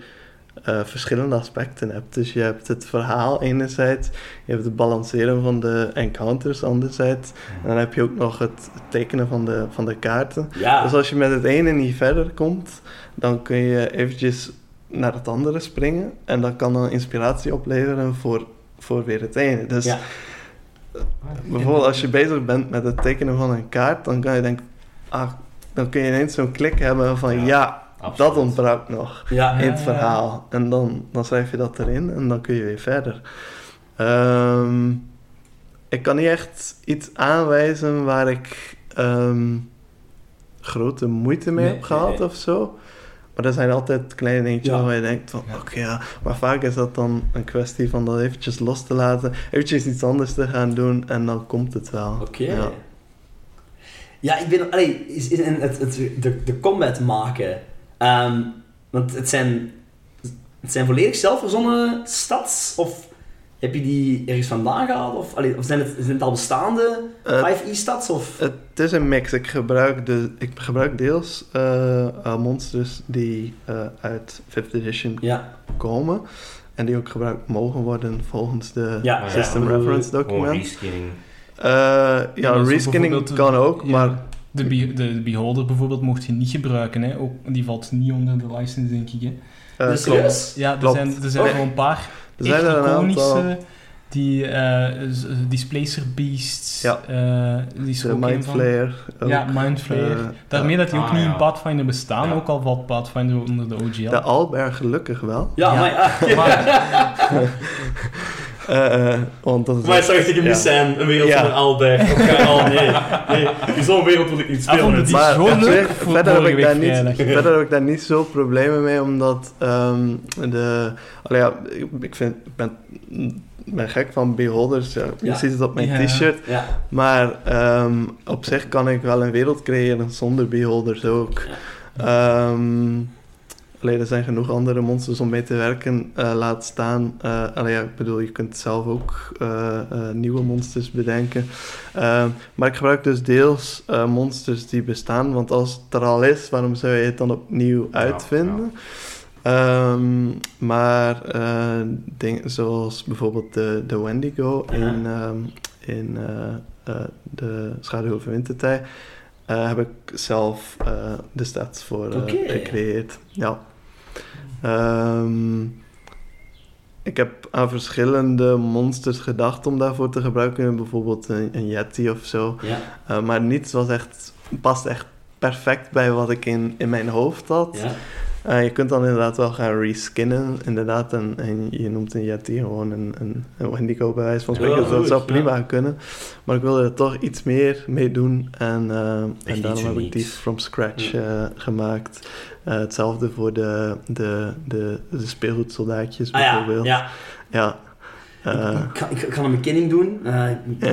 eh, verschillende aspecten hebt. Dus je hebt het verhaal enerzijds, je hebt het balanceren van de encounters anderzijds, en dan heb je ook nog het tekenen van de, van de kaarten. Ja. Dus als je met het ene niet verder komt, dan kun je eventjes naar het andere springen. En dat kan dan inspiratie opleveren voor, voor weer het ene. Dus Ja. bijvoorbeeld als je bezig bent met het tekenen van een kaart, dan kan je denken, ah, dan kun je ineens zo'n klik hebben van Ja, ja, absoluut. dat ontbrak nog Ja. in het Ja. verhaal. En dan, dan schrijf je dat erin en dan kun je weer verder. Ehm, ik kan niet echt iets aanwijzen waar ik ehm, grote moeite mee Nee, heb gehad nee. of zo. Maar er zijn altijd kleine dingetjes Ja. waar je denkt van, oké ja. Maar vaak is dat dan een kwestie van dat eventjes los te laten, eventjes iets anders te gaan doen en dan komt het wel. Oké. Ja. Ja, ik ben... Allee, is, is in het, het, de, de combat maken. ehm, want het zijn... Het zijn volledig zelfverzonnen stads? Of heb je die ergens vandaan gehaald? Of, allee, of zijn, het, zijn het al bestaande Eh, 5e-stads? Of... Het is een mix. Ik gebruik, de, ik gebruik deels eh, eh, monsters die eh, uit 5th edition Ja. komen. En die ook gebruikt mogen worden volgens de Ja, ja. System Ja. Reference document. reskinning. Eh, ja, Ja, zo reskinning kan ook, ja. maar De, be- de, de Beholder bijvoorbeeld mocht je niet gebruiken. Hè? Ook, die valt niet onder de license, denk ik. Hè? eh, Dus klopt. Ja, er Klopt. zijn, er zijn Oh. wel een paar Er zijn er een aantal. Die eh, Displacer Beasts, Ja. eh, die is De ook een Mind van. Flare. ook. Ja, Mind Flayer. Eh, Daarmee dat die ook Ah, niet ja. in Pathfinder bestaan, Ja. ook al valt Pathfinder onder de OGL. De Alberg gelukkig wel. Ja, Ja. maar... Eh, eh, want dat is Maar zou ik Ja. mis zijn, een wereld Ja. zonder Albert. Of ga- Oh nee, nee, in zo'n wereld wil ik niet Ah, spelen. het die- Maar zo leuk verder, heb ik daar niet, verder heb ik daar niet zo problemen mee, omdat ehm, de... Allee, ja, ik- vind, ik ben, ben gek van beholders, ja, je Ja. ziet het op mijn Ja. t-shirt. Ja, Maar ehm, op zich kan ik wel een wereld creëren zonder beholders ook. Ehm allee, er zijn genoeg andere monsters om mee te werken, eh, laat staan. allee, ja, ik bedoel, je kunt zelf ook eh, nieuwe monsters bedenken. Ehm, maar ik gebruik dus deels monsters die bestaan, want als het er al is, waarom zou je het dan opnieuw Ja, uitvinden? Ehm, maar dingen zoals bijvoorbeeld de, de Wendigo in, ehm, in de Schaduw van Wintertij eh, heb ik zelf eh, de stats voor eh, gecreëerd. Ja. Ehm, ik heb aan verschillende monsters gedacht om daarvoor te gebruiken, bijvoorbeeld een, een Yeti of zo. ja, maar niets was echt, past echt perfect bij wat ik in, in mijn hoofd had. ja. Eh, je kunt dan inderdaad wel gaan reskinnen, inderdaad. En, en je noemt een Yeti gewoon een, een, een Wendigo bij wijze van Ja, spreken. Dus dat goed, zou ja. prima kunnen. Maar ik wilde er toch iets meer mee doen. En, eh, en daarom heb ik die from scratch eh, gemaakt. Hetzelfde voor de, de, de, de speelgoedsoldaatjes Ah bijvoorbeeld. ja. Ja. Ik, kan, ik kan een bekenning doen. Ik,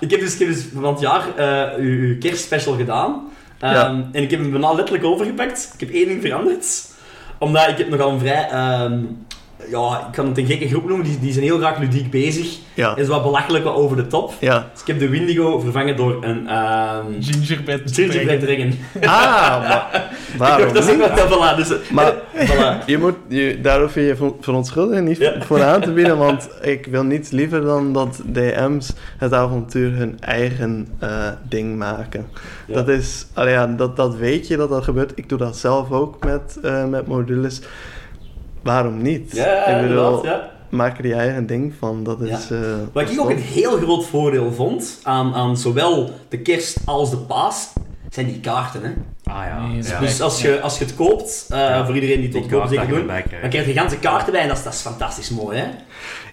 ik, heb dus, ik heb dus van het jaar eh, uw, uw kerstspecial gedaan. Ehm. En ik heb hem bijna letterlijk overgepakt. Ik heb één ding veranderd. Omdat ik heb nogal een vrij... ehm, ja, ik kan het een gekke groep noemen. Die, die zijn heel graag ludiek bezig. ja. Is wat belachelijk wat over de top. Ja. Dus ik heb de Windigo vervangen door een... ehm Gingerbread. Gingerbread. Ah, maar Ik waarom dacht, dat is ook niet? wel... Voilà, dus, Maar- voilà. Je moet, je, daar hoef je je verontschuldigen niet Ja. voor aan te bieden, want ik wil niets liever dan dat DM's het avontuur hun eigen eh, ding maken. Ja. Dat is, allee, ja, dat, dat weet je dat dat gebeurt. Ik doe dat zelf ook met, eh, met modules. Waarom niet? Ja, ja, ik bedoel, ja. maak er je eigen ding van. Dat is. eh, Wat ik ook een heel groot voordeel vond aan, aan zowel de kerst als de paas, zijn die kaarten. Hè? Ah ja. Nee, ja. Dus als je, als je het koopt, eh, Ja. voor iedereen die het wil zeker doen, dan krijg je ganse kaarten bij en dat is, dat is fantastisch mooi. Hè?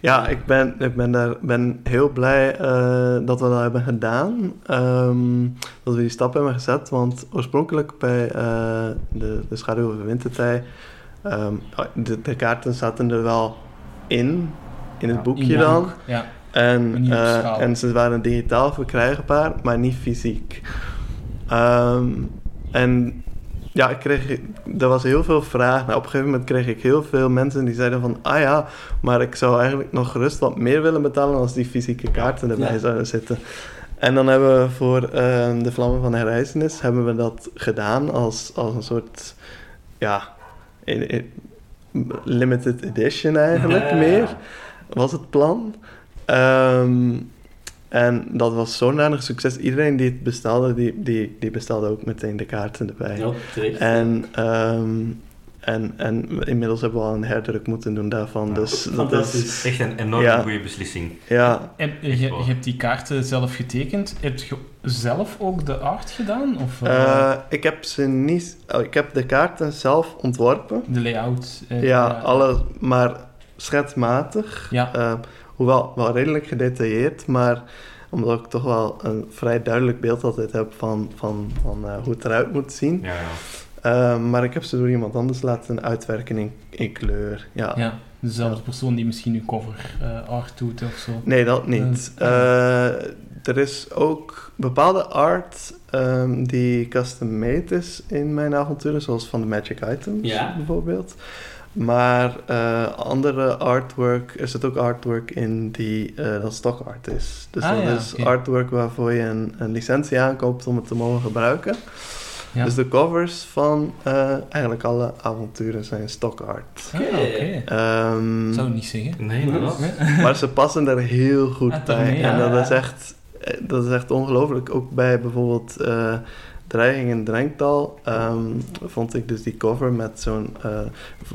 Ja, ik ben, ik ben, daar, ben heel blij eh, dat we dat hebben gedaan. Ehm, dat we die stap hebben gezet. Want oorspronkelijk bij eh, de, de Schaduw van Wintertij... ehm, de, de kaarten zaten er wel in, in het Ja. boekje In dan. boek, Ja. En, eh, en ze waren digitaal verkrijgbaar, maar niet fysiek. Ehm, en ja, ik kreeg, er was heel veel vraag. Nou, op een gegeven moment kreeg ik heel veel mensen die zeiden van... Ah ja, maar ik zou eigenlijk nog gerust wat meer willen betalen als die fysieke kaarten erbij Ja. zouden zitten. En dan hebben we voor ehm, de Vlammen van Herreizenis hebben we dat gedaan als, als een soort... Ja, limited edition eigenlijk Ja. meer, was het plan. Ehm, en dat was zo'n danig succes. Iedereen die het bestelde, die, die, die bestelde ook meteen de kaarten erbij. Ja, terecht. En, ehm, en, en inmiddels hebben we al een herdruk moeten doen daarvan. Ja, dus dat is. Echt een enorm Ja. goede beslissing. ja, En je, je hebt die kaarten zelf getekend. Heb je zelf ook de art gedaan? Of eh, Eh, ik heb ze niet... oh, ik heb de kaarten zelf ontworpen. de layout? eh, Ja, alle, maar schetsmatig. Ja. Hoewel wel redelijk gedetailleerd, maar omdat ik toch wel een vrij duidelijk beeld altijd heb van, van, van eh, hoe het eruit moet zien. Ja, ja. Eh, maar ik heb ze door iemand anders laten uitwerken in, in kleur. Ja. Ja, dezelfde persoon die misschien uw cover eh, art doet of zo. Nee, dat niet. Eh, er is ook bepaalde art ehm, die custom-made is in mijn avonturen, zoals van de Magic Items Ja. bijvoorbeeld. Maar eh, andere artwork, er zit ook artwork in die uh, dat stock art is. Dus Ah, dat ja, is artwork waarvoor je een, een licentie aankoopt om het te mogen gebruiken. Ja. Dus de covers van eh, eigenlijk alle avonturen zijn stock art. Ah, oké. Ehm, Zou ik niet zeggen. Nee, inderdaad. maar ze passen er heel goed Ah, bij. En Ja. dat is echt, eh, dat is echt ongelooflijk. Ook bij bijvoorbeeld eh, Dreiging in Drenktal ehm, vond ik dus die cover met zo'n eh,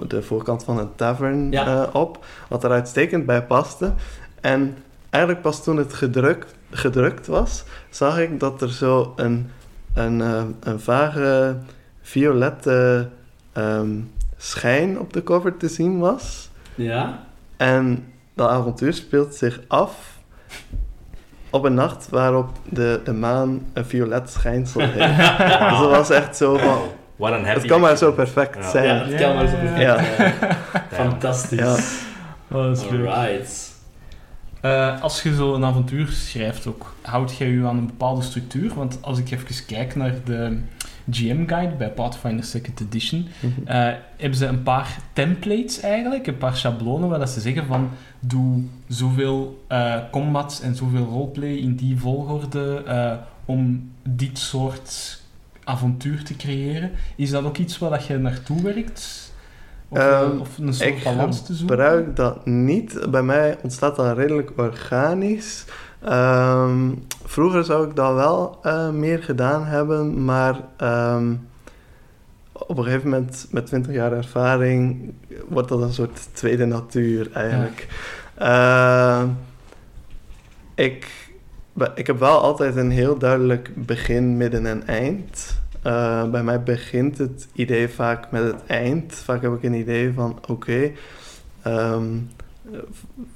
de voorkant van een tavern Ja. eh, op. Wat er uitstekend bij paste. En eigenlijk pas toen het gedrukt, gedrukt was, zag ik dat er zo een, een, eh, een vage violette ehm, schijn op de cover te zien was. Ja. En dat avontuur speelt zich af op een nacht waarop de, de maan een violet schijnsel heeft. dus dat was echt zo van... Wat een happy Het kan maar zo perfect Ja. zijn. Ja, dat kan maar zo perfect Ja. zijn. Fantastisch. Ja. Oh, dat is leuk. Alright. Eh, als je zo een avontuur schrijft ook, houd jij je aan een bepaalde structuur? Want als ik even kijk naar de GM-guide bij Pathfinder Second Edition, Mhm. eh, hebben ze een paar templates eigenlijk, een paar schablonen waar dat ze zeggen van doe zoveel eh combats en zoveel roleplay in die volgorde om dit soort avontuur te creëren. Is dat ook iets waar dat je naartoe werkt? Of, eh, Ehm, of een soort ik balans te zoeken? gebruik dat niet. Bij mij ontstaat dat redelijk organisch. Ehm, vroeger zou ik dat wel eh, meer gedaan hebben, maar ehm, op een gegeven moment met 20 jaar ervaring wordt dat een soort tweede natuur eigenlijk. Ik, ik heb wel altijd een heel duidelijk begin, midden en eind. Eh, bij mij begint het idee vaak met het eind. Vaak heb ik een idee van, oké, ehm, eh,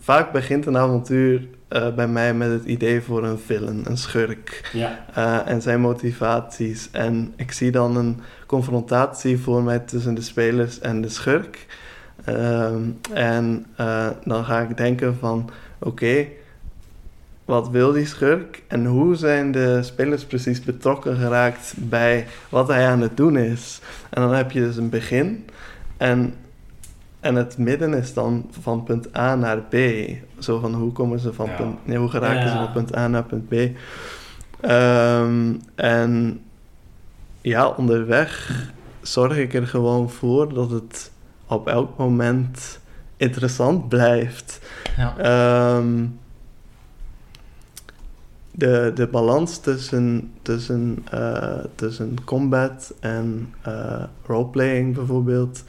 vaak begint een avontuur eh, bij mij met het idee voor een villain, een schurk. Ja. eh, en zijn motivaties. En ik zie dan een confrontatie voor mij tussen de spelers en de schurk. Ehm, en dan ga ik denken van, oké, wat wil die schurk en hoe zijn de spelers precies betrokken geraakt bij wat hij aan het doen is. En dan heb je dus een begin en, en het midden is dan van punt A naar B. Zo van hoe komen ze van Ja. punt, nee, hoe geraken ze Ja. van punt A naar punt B. Ehm, en ja, onderweg zorg ik er gewoon voor dat het op elk moment interessant blijft. Ja. Ehm, de, de balans tussen, tussen, eh, tussen combat en eh, roleplaying bijvoorbeeld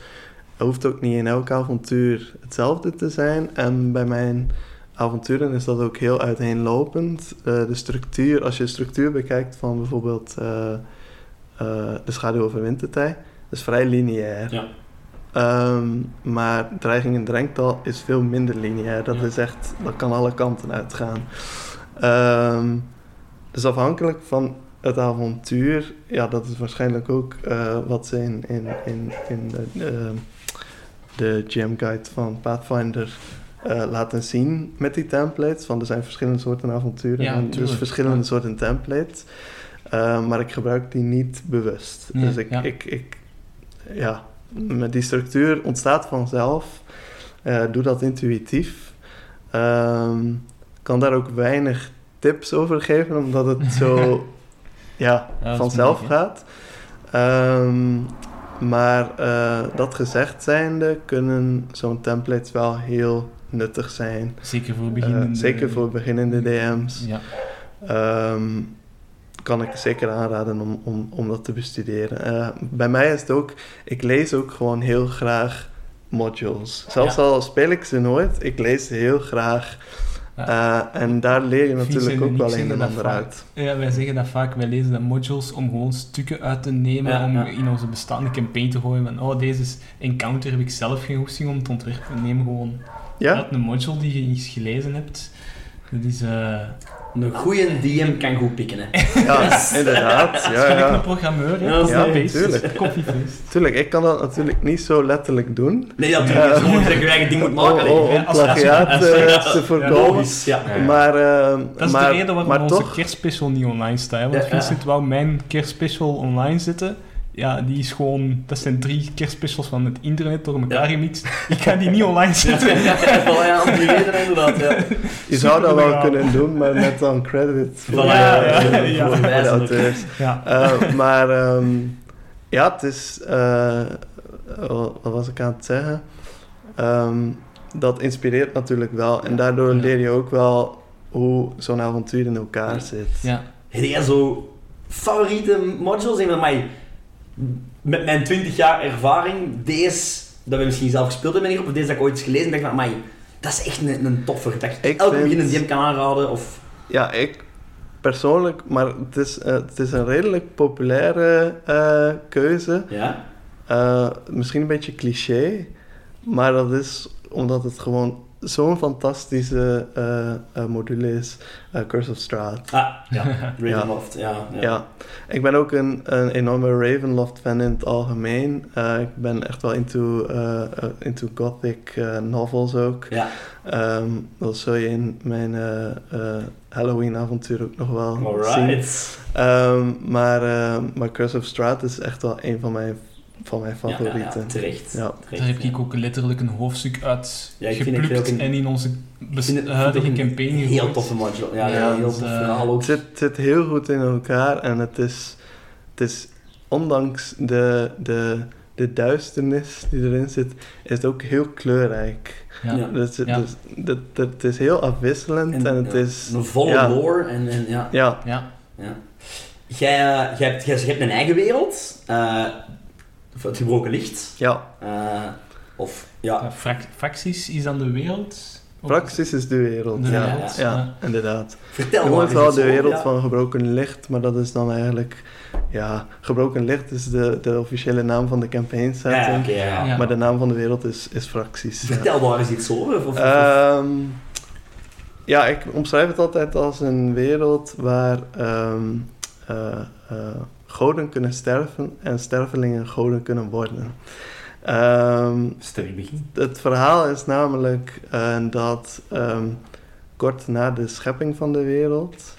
hoeft ook niet in elk avontuur hetzelfde te zijn. En bij mijn avonturen is dat ook heel uiteenlopend. Eh, de structuur, als je de structuur bekijkt van bijvoorbeeld De Schaduw over Wintertij, is vrij lineair. Ja. Ehm, maar dreiging in Drenktal is veel minder lineair. Dat Ja. is echt, dat kan alle kanten uitgaan. Ehm, dus afhankelijk van het avontuur, ja, dat is waarschijnlijk ook eh, wat ze in, in, in, in de, ehm, de GM Guide van Pathfinder eh, laten zien met die templates. Want er zijn verschillende soorten avonturen Ja, en dus verschillende ja. soorten templates. Eh, maar ik gebruik die niet bewust. Nee, dus ik, ja. ik, ik, ja, met die structuur ontstaat vanzelf. Eh, doe dat intuïtief. Ehm, kan daar ook weinig tips over geven, omdat het zo ja, vanzelf moeilijk, gaat. Ehm, maar eh, dat gezegd zijnde kunnen zo'n templates wel heel nuttig zijn. Zeker voor Eh, beginnende... zeker voor beginnende DM's. Ja. Ehm, kan ik zeker aanraden om, om, om dat te bestuderen. Eh, bij mij is het ook, ik lees ook gewoon heel graag modules. Zelfs Ja. al speel ik ze nooit, ik lees ze heel graag. Ja. Eh, en daar leer je natuurlijk ook wel een en dat ander uit. Ja, wij zeggen dat vaak. Wij lezen de modules om gewoon stukken uit te nemen, Ja, om ja. in onze bestaande campaign te gooien. Van, oh, deze is encounter heb ik zelf geen hoesting om te ontwerpen. Neem gewoon Ja? uit een module die je eens gelezen hebt. Dat is... eh Een goede DM kan goed pikken, hè. Ja, inderdaad. Ja, gelijk een ja. programmeur, hè. Ja, dat ja, paste. tuurlijk. Tuurlijk, ik kan dat natuurlijk niet zo letterlijk doen. Nee, natuurlijk. Ja. Je moet dat je eigen ding moet maken. Oh, oh, als- als- plagiaat als- eh, als- te voorkomen. Logisch, ja. Ja, ja. Maar, eh, Dat is maar, de reden waarom maar onze toch, kerstspecial niet online staat. hè. Want Ja, ja. Vincent wou mijn kerstspecial online zetten. Ja, die is gewoon... Dat zijn drie kerstspecials van het internet door elkaar Ja. gemixt. Ik ga die niet online zetten. ja, ja, om die reden inderdaad, ja. je zou dat wel kunnen doen, maar met dan credit voor, eh, de auteurs. Ja. Eh, maar ehm, ja, het is. eh, wat was ik aan het zeggen? Ehm, dat inspireert natuurlijk wel. En daardoor Ja. leer je ook wel hoe zo'n avontuur in elkaar zit. Ja. Heb jij zo favoriete modules? Met mij, met mijn 20 jaar ervaring, deze, dat we misschien zelf gespeeld hebben hierop, of deze dat ik ooit eens gelezen heb, dacht ik, maar dat is echt een, een toffer. Dat ik Ik elke vind- beginnende DM kan aanraden. Of, Ja, ik persoonlijk, maar het is, eh, het is een redelijk populaire eh, keuze. ja? Eh, misschien een beetje cliché, maar dat is omdat het gewoon zo'n fantastische eh, eh, module is. eh, Curse of Strahd. Ah, ja. Ravenloft, ja. ja. Ja. ik ben ook een, een enorme Ravenloft-fan in het algemeen. Eh, ik ben echt wel into, into gothic novels ook. Ja. Ehm, dat zul je in mijn Halloween-avontuur ook nog wel zien. Alright. Ehm, maar, maar Curse of Strahd is echt wel een van mijn, van mijn Ja, ja, favorieten. ja, terecht. Ja. terecht, Daar heb ja. ik ook letterlijk een hoofdstuk uit geplukt een- en in onze huidige campaign een Heel toffe module. Ja, Ja, ja, heel tof eh, verhaal ook. Het zit, zit heel goed in elkaar en het is, het is ondanks de, de, de duisternis die erin zit, is het ook heel kleurrijk. Ja. Ja. Dus, het- Ja. dus het, het is heel afwisselend en, het ja, is... Een volle ja. lore en, en ja. Ja, Ja. Ja. Jij, eh, jij, hebt, jij, je hebt een eigen wereld, eh, of het gebroken licht, ja. eh, of ja, Ja, frac- Fracties is dan de wereld. Praxis is de wereld. De ja. wereld, Ja, ja. inderdaad. vertel eens wel iets de over, wereld ja. van gebroken licht, maar dat is dan eigenlijk... Ja, gebroken licht is de, de officiële naam van de campaign Ja, setting. Ja. Maar de naam van de wereld is, is Fracties. Vertel daar eens iets over. Of, of- of- Ehm, ja, ik omschrijf het altijd als een wereld waar ehm, eh, eh, goden kunnen sterven en stervelingen goden kunnen worden. Begin. het verhaal is namelijk eh, dat ehm, kort na de schepping van de wereld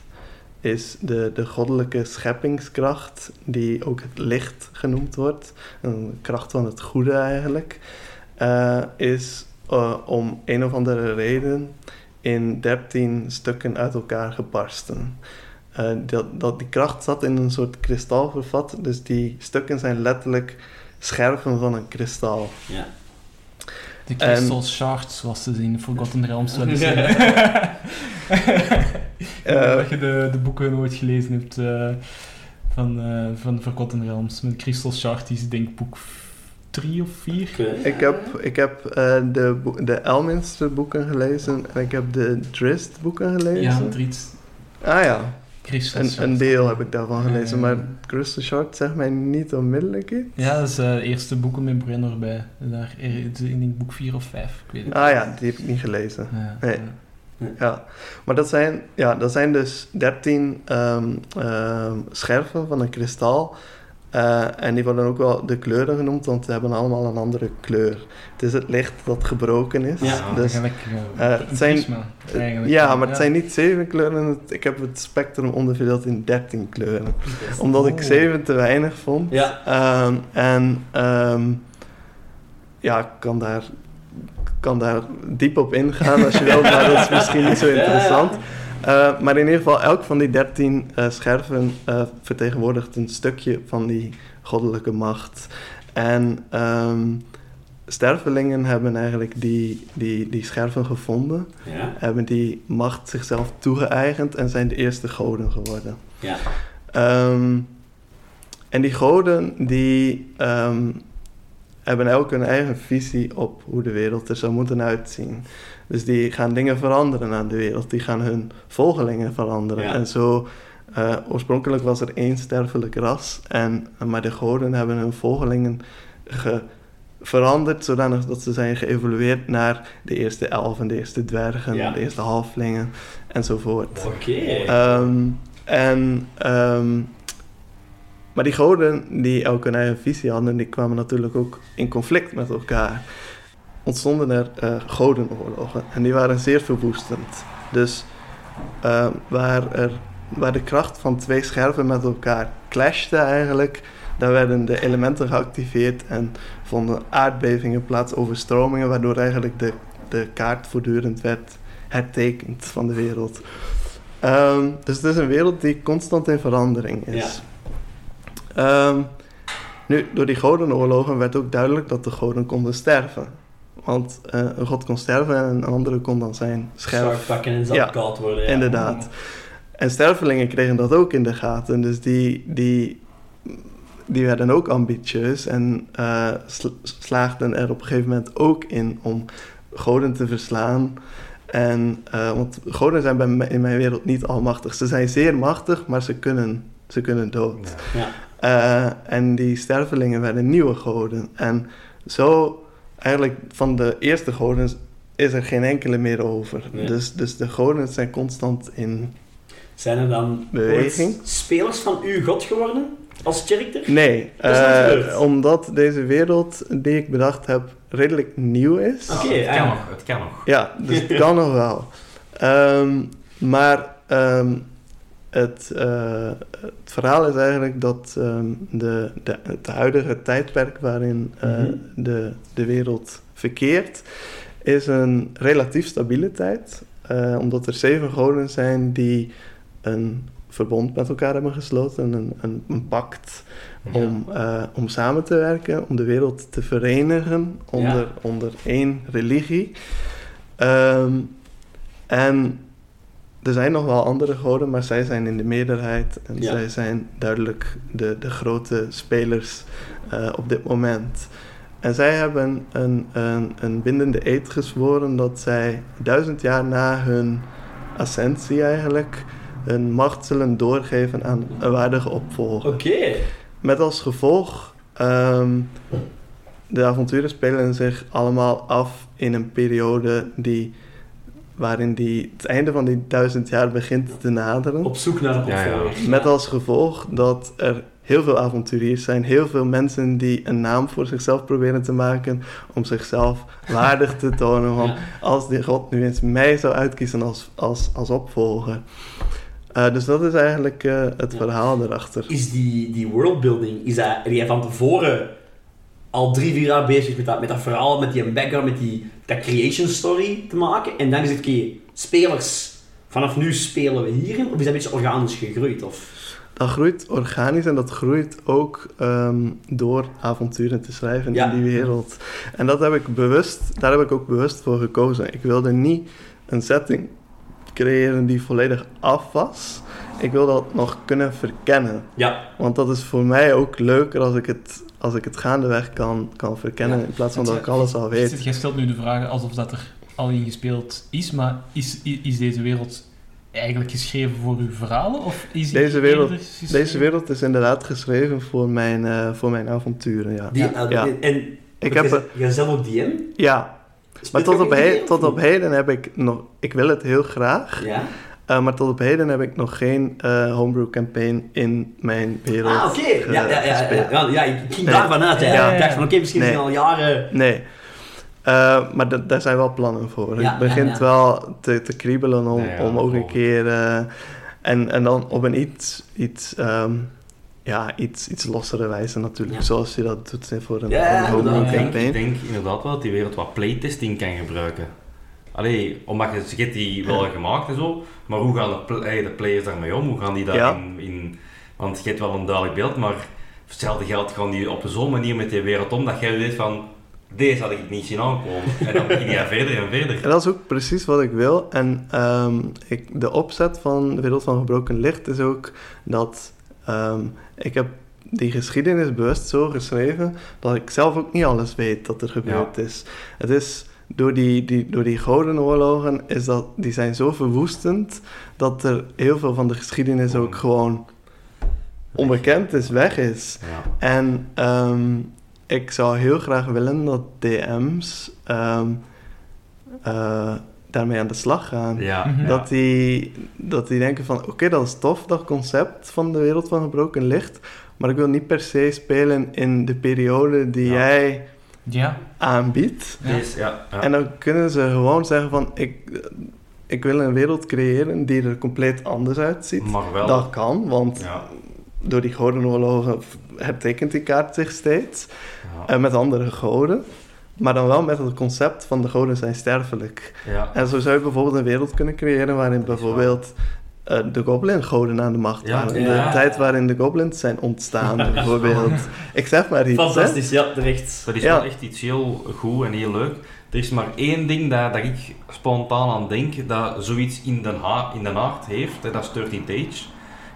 is de, de goddelijke scheppingskracht, die ook het licht genoemd wordt, een kracht van het goede eigenlijk, eh, is eh, om een of andere reden in dertien stukken uit elkaar gebarsten. Eh, dat, dat, die kracht zat in een soort kristal vervat, dus die stukken zijn letterlijk scherven van een kristal. ja. De Crystal Shards, zoals ze in Forgotten Realms wel eens Ja. Eh, dat je de, de boeken nooit gelezen hebt eh, van, eh van Forgotten Realms. Met Crystal Shard is denk ik boek 3 of 4. Ik heb, ik heb eh, de, de Elminster boeken gelezen en ik heb de Drist boeken gelezen. Ja, Driet. Ah ja, Crystal een, deel heb ik daarvan gelezen, maar Crystal Shard zegt mij niet onmiddellijk iets. Ja, dat is eh, eerste boeken met Brenner bij. Daar, er- ik denk boek 4 of 5, ik weet het Ah ja, die heb ik niet gelezen. Ja, Nee. ja. Ja, maar dat zijn, ja, dat zijn dus 13 ehm, ehm, scherven van een kristal. Eh, en die worden ook wel de kleuren genoemd, want ze hebben allemaal een andere kleur. Het is het licht dat gebroken is. Ja, dus, Eigenlijk, eh, eh, het zijn- prisma, eigenlijk. ja, maar het zijn niet zeven kleuren. Ik heb het spectrum onderverdeeld in 13 kleuren. Omdat ik Oh. zeven te weinig vond. Ja. Ehm, en ehm, ja, ik kan daar, kan daar diep op ingaan als je wilt, maar dat is misschien niet zo Ja, ja. Eh, maar in ieder geval, elk van die 13 eh, scherven eh, vertegenwoordigt een stukje van die goddelijke macht. En ehm, stervelingen hebben eigenlijk die, die, die scherven gevonden, Ja. hebben die macht zichzelf toegeëigend en zijn de eerste goden geworden. Ja. Ehm, en die goden die ehm, hebben elk hun eigen visie op hoe de wereld er zou moeten uitzien. Dus die gaan dingen veranderen aan de wereld. Die gaan hun volgelingen veranderen. Ja. En zo, eh, oorspronkelijk was er één sterfelijk ras. En, maar de goden hebben hun volgelingen ge- veranderd zodanig dat ze zijn geëvolueerd naar de eerste elfen, de eerste dwergen, Ja. de eerste halflingen enzovoort. Oké. Ehm, en, ehm, maar die goden die elk hun eigen visie hadden, die kwamen natuurlijk ook in conflict met elkaar. Ontstonden er eh, godenoorlogen en die waren zeer verwoestend. Dus eh, waar, er, waar de kracht van twee scherven met elkaar clashte eigenlijk, daar werden de elementen geactiveerd en vonden aardbevingen plaats, overstromingen, waardoor eigenlijk de, de kaart voortdurend werd hertekend van de wereld. Ehm, dus het is een wereld die constant in verandering is. Ehm, nu, door die godenoorlogen werd ook duidelijk dat de goden konden sterven. Want eh, een god kon sterven en een andere kon dan zijn Scherp scherf. pakken en zelf Ja, koud worden. Ja. Inderdaad. En stervelingen kregen dat ook in de gaten. Dus die, die, die werden ook ambitieus en eh, sla- slaagden er op een gegeven moment ook in om goden te verslaan. En, eh, want goden zijn bij mij- in mijn wereld niet almachtig. Ze zijn zeer machtig, maar ze kunnen, ze kunnen dood. Ja. Ja. En die stervelingen werden nieuwe goden. En zo, eigenlijk van de eerste goden is er geen enkele meer over. Nee. Dus, dus de goden zijn constant in... Zijn er dan Beweging. ooit spelers van uw god geworden? Als character? Nee, eh, omdat deze wereld die ik bedacht heb redelijk nieuw is. Oké, het kan ah. nog, het kan nog. Ja, dus het kan nog wel. Ehm, maar ehm, het, eh, het verhaal is eigenlijk dat ehm, de, de, het huidige tijdperk waarin eh, Mhm. de, de wereld verkeert, is een relatief stabiele tijd. Eh, omdat er zeven goden zijn die een verbond met elkaar hebben gesloten, een, een, een pact om, om samen te werken, om de wereld te verenigen onder, Ja. onder één religie. Ehm, en er zijn nog wel andere goden, maar zij zijn in de meerderheid en Ja. zij zijn duidelijk de, de grote spelers eh, op dit moment. En zij hebben een, een, een bindende eed gezworen dat zij duizend jaar na hun ascensie eigenlijk hun macht zullen doorgeven aan een waardige opvolger. Oké. Met als gevolg, ehm, de avonturen spelen zich allemaal af in een periode die, waarin die, het einde van die duizend jaar begint te naderen. Op zoek naar een Ja, ja. opvolger. Met als gevolg dat er heel veel avonturiers zijn, heel veel mensen die een naam voor zichzelf proberen te maken om zichzelf waardig te tonen. Want Ja. als die God nu eens mij zou uitkiezen als, als, als opvolger. Eh, dus dat is eigenlijk eh, het Ja. verhaal erachter. Is die, die worldbuilding, is dat, jij van tevoren al drie, vier jaar bezig met dat, met dat verhaal, met die background, met die dat creation story te maken? En dan is het, oké, spelers, vanaf nu spelen we hierin? Of is dat een beetje organisch gegroeid? Of? Dat groeit organisch en dat groeit ook ehm, door avonturen te schrijven Ja. in die wereld. En dat heb ik bewust, daar heb ik ook bewust voor gekozen. Ik wilde niet een setting creëren die volledig af was. Ik wil dat nog kunnen verkennen. Ja, Want dat is voor mij ook leuker als ik het, als ik het gaandeweg kan, kan verkennen Ja. in plaats van dat ik alles al weet. Jij stelt nu de vraag alsof dat er al in gespeeld is, maar is, is deze wereld eigenlijk geschreven voor uw verhalen? Of is Deze wereld-? Deze wereld is inderdaad geschreven voor mijn, eh, voor mijn avonturen, ja. die, Ja. Ja. en Ik jij, heb, jij zelf ook DM? ja, Speelt Maar tot op, in he- DM, tot op heden heb ik nog... Ik wil het heel graag. Ja? Eh, maar tot op heden heb ik nog geen eh, homebrew campaign in mijn wereld Ah, oké. Ja, ja, ja, ja, ja, ja, ik ging Nee. daarvan uit. hè. Ja, ja, Ik dacht van, oké, misschien Nee. al jaren... Nee. Eh, maar da- daar zijn wel plannen voor. Ja, het begint ja, ja. wel te, te kriebelen om, Ja, ja, om ook een keer... eh, en, en dan op een iets... iets ehm, ja, iets, iets lossere wijze natuurlijk. Ja. Zoals je dat doet voor een, Ja, voor een homebrew Ik ja. denk, campaign. ik denk inderdaad wel dat die wereld wat playtesting kan gebruiken. Allee, omdat je, je hebt die wel gemaakt en zo, maar hoe gaan de, pl- de players daarmee om? Hoe gaan die Ja. daarin... In, want je hebt wel een duidelijk beeld, maar hetzelfde geld gaan die op zo'n manier met die wereld om dat jij weet van, deze had ik niet zien aankomen. En dan begin je verder en verder. En dat is ook precies wat ik wil. En ehm, ik, de opzet van de wereld van gebroken licht is ook dat ehm, ik heb die geschiedenis bewust zo geschreven dat ik zelf ook niet alles weet dat er gebeurd is. Het is door die, die, door die gouden oorlogen, is dat, die zijn zo verwoestend dat er heel veel van de geschiedenis ook gewoon onbekend is, weg is. Ja. En ehm, ik zou heel graag willen dat DM's ehm, eh, daarmee aan de slag gaan. Ja, Mhm. ja. Dat, die, dat die denken van, oké, dat is tof, dat concept van de wereld van gebroken licht, maar ik wil niet per se spelen in de periode die Ja. jij Ja. aanbiedt. Ja. Deze, ja, ja. En dan kunnen ze gewoon zeggen van, ik, ik wil een wereld creëren die er compleet anders uitziet. maar wel... Dat kan, want Ja. door die gouden oorlogen hertekent die kaart zich steeds. Ja. En met andere goden. Maar dan wel met het concept van de goden zijn sterfelijk. ja. En zo zou je bijvoorbeeld een wereld kunnen creëren waarin bijvoorbeeld eh, de goblin-goden aan de macht Ja, waren. ja. De tijd waarin de goblins zijn ontstaan, bijvoorbeeld. Ik zeg maar iets, hè. Fantastisch, ja, terecht. Dat is Ja. wel echt iets heel goed en heel leuk. Er is maar één ding dat, dat ik spontaan aan denk, dat zoiets in de, ha in de aard heeft, hè, dat is 13th Age.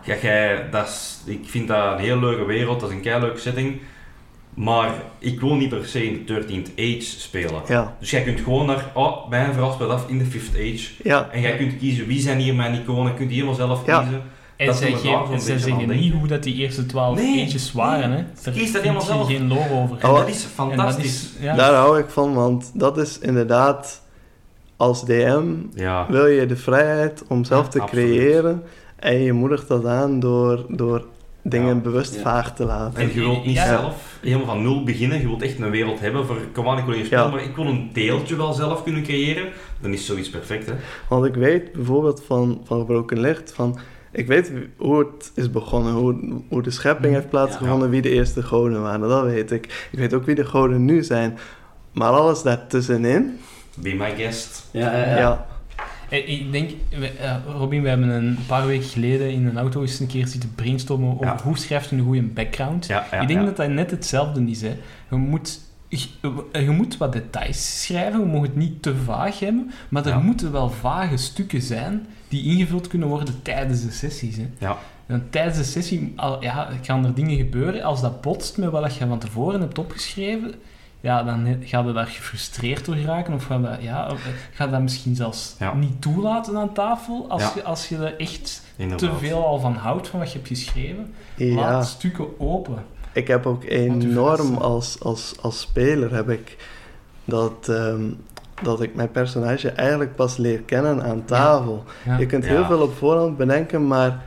Ja, jij, dat is, ik vind dat een heel leuke wereld, dat is een keileuke setting. Maar ik wil niet per se in de 13th Age spelen. Ja, Dus jij kunt gewoon naar, oh, mijn verhaal speelt af in de 5th Age. ja. En jij kunt kiezen wie zijn hier mijn iconen, kunt die helemaal zelf Ja. kiezen. En Dat zij, geven- en zij zeggen niet hoe dat die eerste twaalf Nee, eentjes waren. Hè. Daar Kies dat helemaal je zelf. geen lore over. En Oh, dat is dat fantastisch. is- ja. Daar hou ik van, want dat is inderdaad... Als DM Ja, wil je de vrijheid om zelf Ja, te absoluut. creëren. En je moedigt dat aan door, door dingen Ja. bewust Ja. vaag te laten. En je wilt niet Ja. zelf helemaal van nul beginnen. Je wilt echt een wereld hebben voor, kom aan, ik wil hier spelen, maar ik wil een deeltje wel zelf kunnen creëren. Dan is zoiets perfect, hè. Want ik weet bijvoorbeeld van, van Gebroken Licht, van, ik weet hoe het is begonnen, hoe, hoe de schepping heeft plaatsgevonden, wie de eerste goden waren, dat weet ik. Ik weet ook wie de goden nu zijn. Maar alles daartussenin, Be my guest. Ja, ja, ja, ja. Ik denk, we- eh, Robin, we hebben een paar weken geleden in een auto eens een keer zitten brainstormen over Ja. hoe schrijft je een goede background. Ja, ja, ik denk dat dat net hetzelfde is. Hè. Je, moet, je, je moet wat details schrijven, je mag het niet te vaag hebben, maar er moeten wel vage stukken zijn die ingevuld kunnen worden tijdens de sessies. Hè. Ja. En tijdens de sessie al, ja, gaan er dingen gebeuren. Als dat botst met wat je van tevoren hebt opgeschreven, ja, dan he- ga je daar gefrustreerd door raken. Of ga dat, ja, eh, ga dat misschien zelfs Ja. niet toelaten aan tafel. Als, Ja. je, als je er echt te veel al van houdt van wat je hebt geschreven. ja. Laat stukken open. Ik heb ook enorm als, als, als speler heb ik dat, ehm, dat ik mijn personage eigenlijk pas leer kennen aan tafel. Ja. Je kunt Ja. heel veel op voorhand bedenken, maar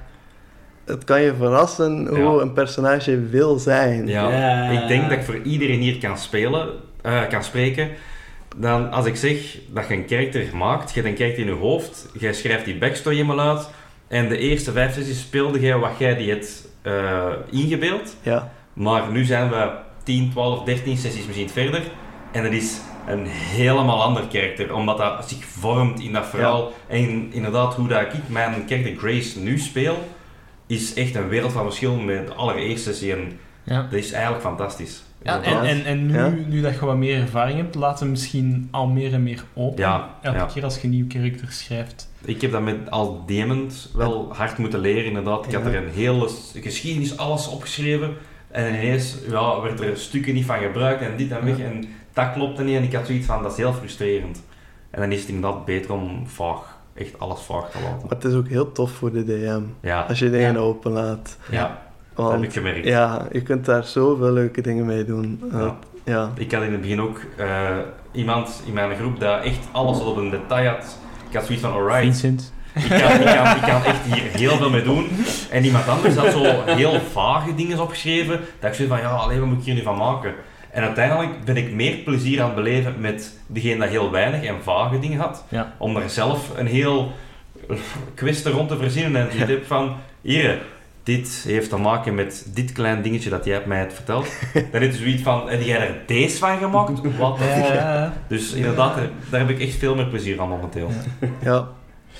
het kan je verrassen hoe Ja. een personage wil zijn. Ja, ik denk dat ik voor iedereen hier kan spelen, eh, kan spreken. Dan als ik zeg dat je een karakter maakt, je hebt een karakter in je hoofd, jij schrijft die backstory helemaal uit. En de eerste vijf sessies speelde jij wat jij die hebt eh, ingebeeld. Ja, Maar nu zijn we 10, 12, 13 sessies misschien verder. En dat is een helemaal ander karakter, omdat dat zich vormt in dat verhaal. En inderdaad, hoe dat ik mijn karakter Grace nu speel, is echt een wereld van verschil met de allereerste sessie. En Ja. dat is eigenlijk fantastisch. Ja, en, en, en nu, Ja. nu dat je wat meer ervaring hebt, laat hem misschien al meer en meer open. Ja, Elke ja. keer als je een nieuw karakter schrijft. Ik heb dat met als demend wel hard moeten leren, inderdaad. Ik had er een hele geschiedenis, alles opgeschreven. En ineens ja, werd er stukken niet van gebruikt en dit en weg. Ja. En dat klopte niet. En ik had zoiets van, dat is heel frustrerend. En dan is het inderdaad beter om vaag, echt alles vaag te laten. maar het is ook heel tof voor de DM. Ja, Als je dingen Ja. openlaat. ja, dat heb Want ik gemerkt. ja, je kunt daar zoveel leuke dingen mee doen. Ja. Ja. Ik had in het begin ook eh, iemand in mijn groep dat echt alles tot op een detail had. Ik had zoiets van, alright, Vincent. Ik kan, ik, kan, ik kan echt hier heel veel mee doen. En iemand anders had zo heel vage dingen opgeschreven. Dat ik zei van, ja, alleen wat moet ik hier nu van maken? En uiteindelijk ben ik meer plezier aan het beleven met degene dat heel weinig en vage dingen had. Ja. Om er zelf een heel quiz er rond te verzinnen. En zoiets heb van, hier, dit heeft te maken met dit klein dingetje dat jij hebt mij hebt verteld. Dan is het zoiets van, heb jij er deze van gemaakt? Wat? Ja, Dus inderdaad, daar- daar heb ik echt veel meer plezier aan momenteel. Ja.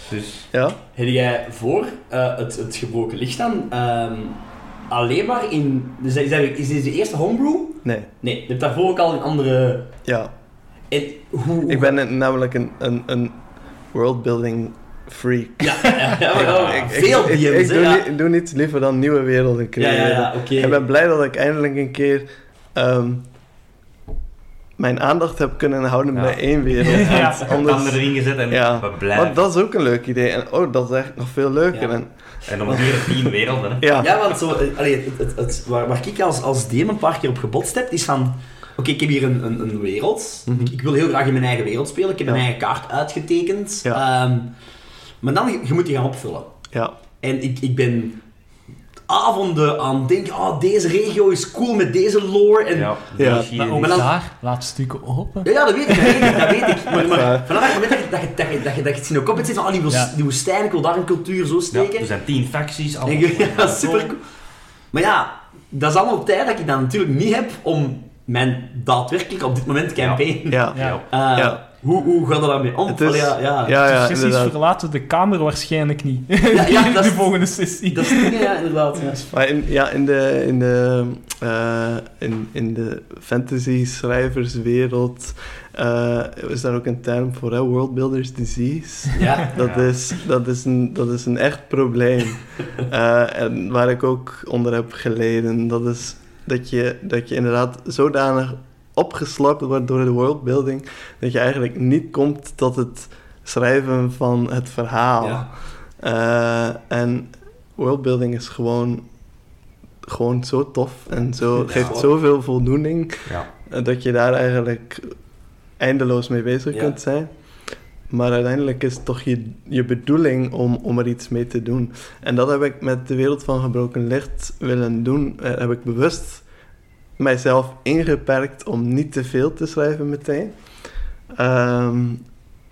Dus Ja. Heb jij voor eh, het, het gebroken licht dan ehm, alleen maar in... Dus is, is dit de eerste homebrew? Nee, Nee, je hebt daarvoor ook al in andere... ja. En hoe... Ik ben een- namelijk een, een, een worldbuilding freak. Ja, ja, ja, Ik- ik- veel ik, DM's, ik, doe, ja. niet, doe niets liever dan nieuwe werelden creëren. ja, ja, oké. Ik ben blij dat ik eindelijk een keer ehm, mijn aandacht heb kunnen houden Ja. bij één wereld. Ja. Anders... anders, erin gezet en Ja. we blijven. want dat is ook een leuk idee. En oh, dat is echt nog veel leuker. Ja. En, En dan duren tien werelden. Hè. ja. Ja, want zo, eh, allee, het, het, het- waar, waar ik als, als DM een paar keer op gebotst heb, is van... Oké, ik heb hier een, een, een wereld. Mhm. ik, ik wil heel graag in mijn eigen wereld spelen. Ik heb Ja. mijn eigen kaart uitgetekend. Ja. Ehm, maar dan, je moet die gaan opvullen. ja. En ik, ik ben avonden aan denken, oh, deze regio is cool met deze lore. En, Ja, Ja. Maar ook dan- daar, laat stukken open. Ja, ja, dat weet ik, dat weet ik. Dat weet ik. Maar, maar waar. vanaf het moment dat je, dat je, dat je, dat je, dat je het zien ook op het zit van, oh, die, woest- Ja. die woestijn, ik wil daar een cultuur zo Ja, steken. er zijn tien facties. Allemaal. ja, super cool. Maar ja, dat is allemaal tijd dat ik dan natuurlijk niet heb om mijn daadwerkelijk op dit moment campaign. Ja. Ja. Eh, Ja. Hoe, hoe gaat dat daarmee om? Het is- Allee, ja, ja. Ja, ja, Sessies inderdaad. verlaten de kamer waarschijnlijk niet. Ja, ja, dat de is- volgende sessie. Dat is ja, inderdaad. Ja. Maar in, ja, in de, in de, eh, in, in de fantasy-schrijverswereld eh, is daar ook een term voor, hè? Worldbuilders disease. Ja. Dat, Ja. is, dat, is een, dat is een echt probleem. Eh, en waar ik ook onder heb geleden. Dat is dat je, dat je inderdaad zodanig opgeslokt wordt door de worldbuilding. dat je eigenlijk niet komt tot het schrijven van het verhaal. Ja. Eh, en worldbuilding is gewoon, gewoon zo tof en zo, Ja. geeft zoveel voldoening. Ja. eh, dat je daar eigenlijk eindeloos mee bezig kunt zijn. Maar uiteindelijk is het toch je, je bedoeling om, om er iets mee te doen. En dat heb ik met de wereld van gebroken licht willen doen. Eh, heb ik bewust mijzelf ingeperkt om niet te veel te schrijven meteen. Ehm,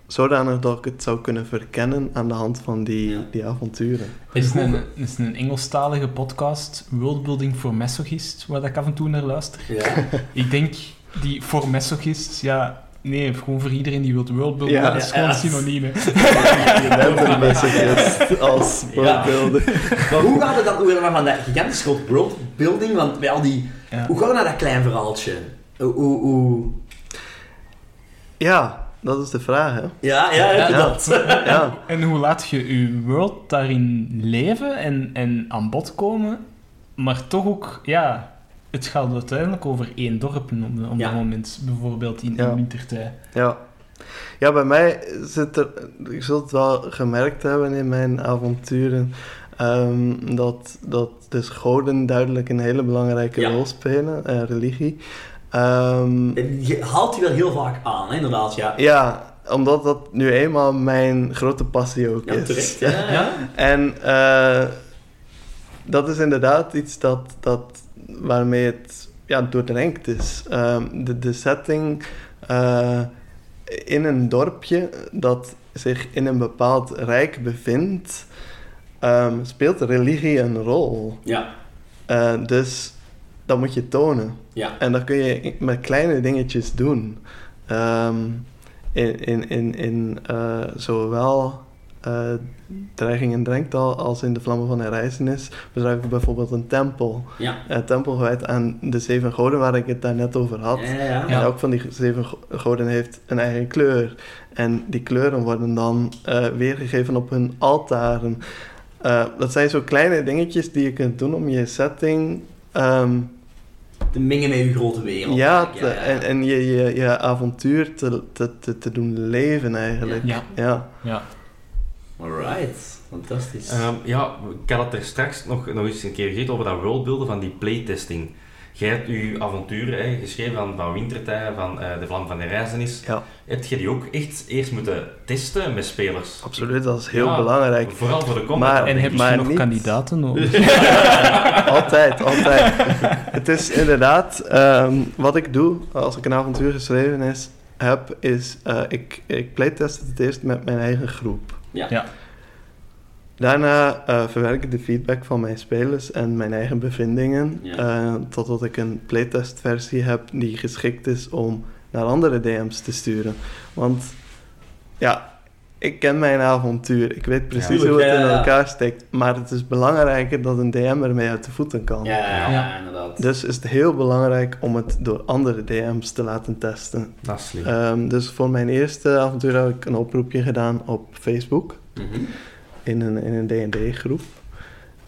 zodanig dat ik het zou kunnen verkennen aan de hand van die, Ja. die avonturen. Het is En een, hoe- het is een Engelstalige podcast, Worldbuilding for Masochist, waar ik af en toe naar luister. Ja. Ik denk, die for Masochist, ja, nee, gewoon voor iedereen die wilt worldbuilden, Ja. dat is gewoon ja. synoniem. hè. Je bent een message als Ja. worldbuilder. Maar hoe gaat het dan, hoe gaat het dan van dat gigantisch groot worldbuilding, want bij al die... Ja. Hoe gaat het naar dat klein verhaaltje? Hoe... hoe, hoe... Ja, dat is de vraag, hè. Ja, ja, Ja. inderdaad. Ja. En hoe laat je je world daarin leven en, en aan bod komen, maar toch ook, ja, het gaat uiteindelijk over één dorp op, op Ja. dat moment, bijvoorbeeld in, Ja. in wintertijd. Ja. Ja, bij mij zit er... Ik zult het wel gemerkt hebben in mijn avonturen... ehm, dat, dat dus goden duidelijk een hele belangrijke Ja. rol spelen. eh, religie. Ehm, Je haalt die wel heel vaak aan, hè, inderdaad, ja. ja, omdat dat nu eenmaal mijn grote passie ook Ja, is. terecht. Ja, ja. Ja? En eh, dat is inderdaad iets dat, dat, waarmee het ja, doordrenkt is. Ehm, de, de setting eh, in een dorpje dat zich in een bepaald rijk bevindt, ehm, speelt religie een rol. Ja, Eh, dus dat moet je tonen. ja. En dat kun je met kleine dingetjes doen. Ehm, in in, in, in eh, zowel eh Dreiging en Drenktal als in de Vlammen van Herrijzenis beschrijf ik bijvoorbeeld een tempel. Ja. Een tempel gewijd aan de zeven goden waar ik het daar net over had. Ja, ja. En elk van die zeven go- goden heeft een eigen kleur. En die kleuren worden dan weergegeven op hun altaren. Eh, dat zijn zo kleine dingetjes die je kunt doen om je setting ehm, Te mengen met je grote wereld. ja, en, en je, je, je avontuur te, te, te, te doen leven eigenlijk. Ja. Ja. Ja. Alright, fantastisch. Ehm, ja, ik had het er straks nog, nog eens een keer gegeten over dat worldbuilden van die playtesting. Jij hebt je avonturen hè, geschreven van, van Wintertij, van eh, de Vlam van de Reizenis. Ja. Heb je die ook echt eerst moeten testen met spelers? Absoluut, dat is heel Ja, belangrijk. Vooral voor de combat. Maar- En heb je maar nog niet- kandidaten nodig? altijd, altijd. Het is inderdaad, ehm, wat ik doe als ik een avontuur geschreven is, heb, is eh, ik, ik playtest het eerst met mijn eigen groep. Ja. Ja. Daarna eh, verwerk ik de feedback van mijn spelers en mijn eigen bevindingen, Ja. eh, totdat ik een playtestversie heb die geschikt is om naar andere DM's te sturen. Want ja, ik ken mijn avontuur. Ik weet precies hoe het ja, in elkaar steekt. Maar het is belangrijker dat een DM ermee uit de voeten kan. Ja, ja, ja, Ja. inderdaad. Dus is het heel belangrijk om het door andere DM's te laten testen. Dat is. Ehm, dus voor mijn eerste avontuur heb ik een oproepje gedaan op Facebook. Mhm. In een, in een D&D-groep.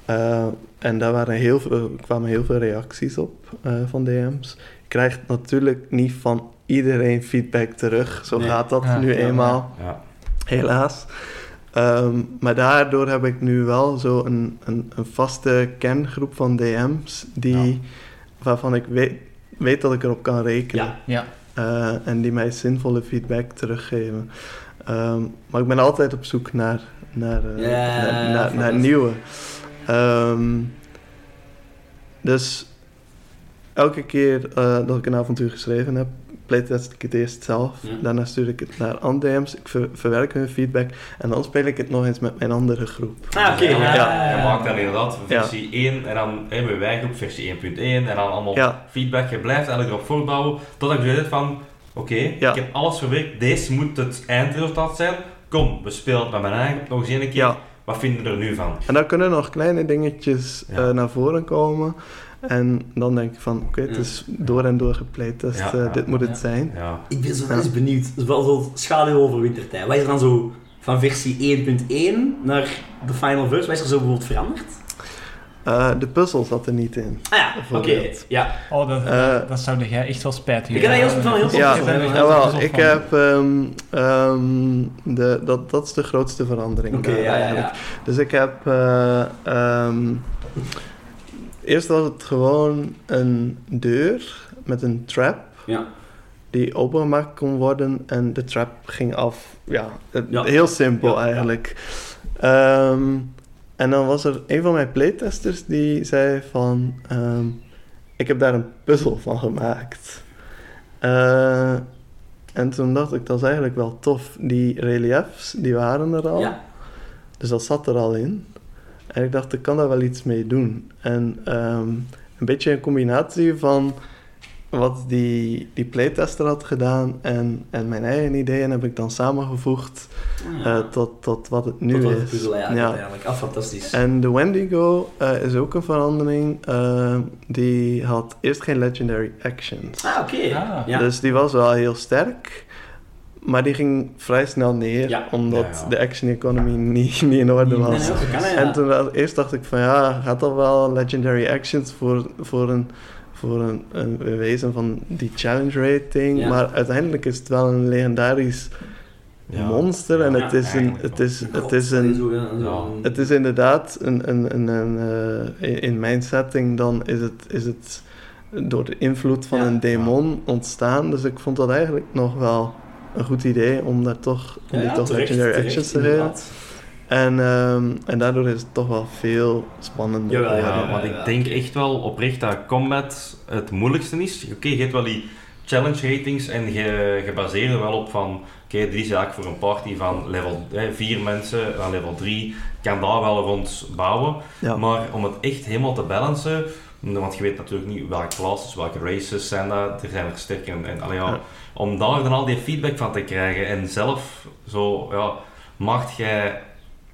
Eh, en daar waren heel veel, kwamen heel veel reacties op eh, van DM's. Je krijgt natuurlijk niet van iedereen feedback terug. Zo Nee. gaat dat Ja, nu ja, eenmaal, ja. helaas. Ehm, maar daardoor heb ik nu wel zo een, een, een vaste kerngroep van DM's die, waarvan ik weet, weet dat ik erop kan rekenen. Ja. Ja. Eh, en die mij zinvolle feedback teruggeven. Ehm, maar ik ben altijd op zoek naar, naar, eh, Ja, naar, naar, naar nieuwe. Ehm, dus elke keer eh, dat ik een avontuur geschreven heb, playtest ik het eerst zelf. Ja. Daarna stuur ik het naar DM's, ik ver- verwerk hun feedback en dan speel ik het nog eens met mijn andere groep. Ah, oké. Ja, ja, ja. Je maakt dan inderdaad versie 1 en dan hebben wij groep versie 1.1 en dan allemaal Ja. feedback. Je blijft eigenlijk erop voortbouwen totdat je weet van, oké, Ja. ik heb alles verwerkt, deze moet het eindresultaat zijn. Kom, we spelen het met mijn eigen nog eens een keer. Ja. Wat vinden we er nu van? En dan kunnen nog kleine dingetjes Ja. eh, naar voren komen. En dan denk ik van, oké, het is door en door geplaytest, Ja, eh, ja, dit moet ja. het zijn. Ja. Ik ben zo eens benieuwd. Het is wel zo schaduw over wintertijd. Wat is er dan zo van versie 1.1 naar de final verse? Wat is er zo bijvoorbeeld veranderd? Eh, de puzzel zat er niet in. Ah ja, oké. Ja. Oh, dat, Eh, dat, zou jij echt wel spijtig Ik heb daar heel- van heel veel Ja, heel jawel, puzzel ik van. heb... ehm, ehm, de, dat, dat is de grootste verandering. Oké, ja, ja, ja. Dus ik heb... eh, ehm, eerst was het gewoon een deur met een trap Ja. die opengemaakt kon worden en de trap ging af. Ja, Ja. heel simpel Ja, ja. eigenlijk. Ehm, en dan was er een van mijn playtesters die zei van... ehm, ik heb daar een puzzel van gemaakt. Eh, en toen dacht ik, dat is eigenlijk wel tof. Die reliefs, die waren er al. Ja. Dus dat zat er al in. En ik dacht, ik kan daar wel iets mee doen. En ehm, een beetje een combinatie van wat die, die playtester had gedaan en, en mijn eigen ideeën heb ik dan samengevoegd eh, tot, tot wat het nu Tot wat is. puzzel, ja, Ja. uiteindelijk. Ah, fantastisch. En de Wendigo eh, is ook een verandering. eh, die had eerst geen legendary actions. Ah, oké. Ah. Ja. Dus die was wel heel sterk. Maar die ging vrij snel neer, Ja. omdat Ja, ja. de action economy niet, niet in orde was. Nee, kan, ja. En toen wel- eerst dacht ik van ja, gaat dat wel legendary actions voor, voor, een, voor een, een wezen van die challenge rating. Ja. Maar uiteindelijk is het wel een legendarisch Ja. monster en het is een, het is, het is een, het is inderdaad een, een, een, een, eh, in- mijn setting dan is het, is het door de invloed van Ja. een demon ontstaan. Dus ik vond dat eigenlijk nog wel een goed idee om daar toch, om Ja, die ja, toch terecht, legendary terecht, actions te geven. En, ehm, en daardoor is het toch wel veel spannender Jawel. Ja, want ik denk echt wel oprecht dat combat het moeilijkste is. Oké, je hebt wel die challenge ratings en je, je baseert er wel op van, oké, is eigenlijk voor een party van level 4 mensen, aan level 3, kan daar wel rond bouwen. Ja. Maar om het echt helemaal te balancen, want je weet natuurlijk niet welke classes, welke races zijn dat, er zijn er sterk en, en allee, ja, Ja. om daar dan al die feedback van te krijgen en zelf zo, ja, maakt jij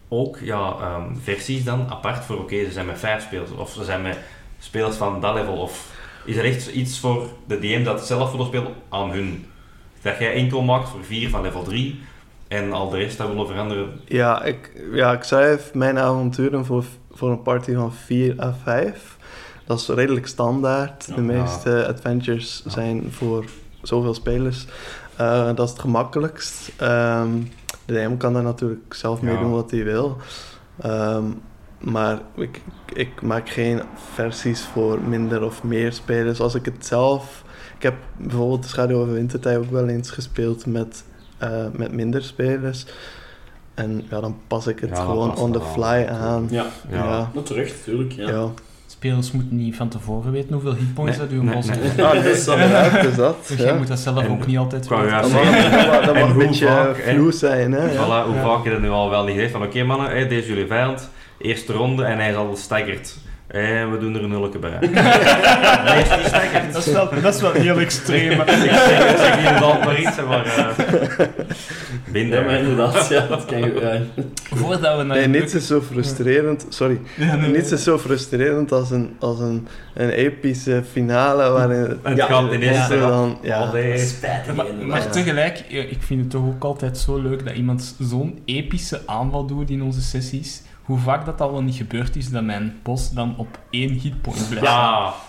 ook ja, ehm, versies dan apart voor, oké, ze zijn met vijf spelers, of ze zijn met spelers van dat level, of is er echt iets voor de DM dat zelf willen spelen aan hun? Dat jij enkel maakt voor vier van level 3 en al de rest dat willen veranderen. Ja, ik, ja, ik schrijf mijn avonturen voor, voor een party van 4 à 5. Dat is redelijk standaard. De Ja. meeste adventures Ja. zijn voor zoveel spelers. Eh, dat is het gemakkelijkst. Ehm, de DM kan daar natuurlijk zelf mee Ja. doen wat hij wil. Ehm, maar ik, ik maak geen versies voor minder of meer spelers. Als ik het zelf... Ik heb bijvoorbeeld de Schaduw over Wintertijd ook wel eens gespeeld met, eh, met minder spelers. En ja, dan pas ik het Ja, gewoon on the fly aan. aan. Ja, Ja. Ja. dat terecht, natuurlijk. Ja. Spelers moeten niet van tevoren weten hoeveel hitpoints Nee, dat boss nee. heeft. Ah, dus inderdaad, dus dat. Dus ja. jij moet dat zelf En- ook niet altijd weten. Dat mag, dat dat een hoe beetje vloe zijn, hè. Voilà, hoe Ja. vaak je dat nu al wel niet gezegd van oké mannen, hè, deze is jullie vijand, eerste ronde en hij is al staggerd En we doen er een nulke bij. nee, is niet stekken. Dat is wel, dat is wel heel extreem. Ik zeg, inderdaad maar iets, maar... eh binden. Ja, maar inderdaad, ja, dat kan je... ja. Voordat we naar... Nee, niets is zo frustrerend. Sorry. Ja, nee. Niets is zo frustrerend als een, als een, een epische finale waarin het Het Ja, gaat ineens ja. zo dan- ja. Allee. Spijtig, Maar, tegelijk, ik vind het toch ook altijd zo leuk dat iemand zo'n epische aanval doet in onze sessies. Hoe vaak dat al wel niet gebeurd is, dat mijn bos dan op één hitpoint blijft.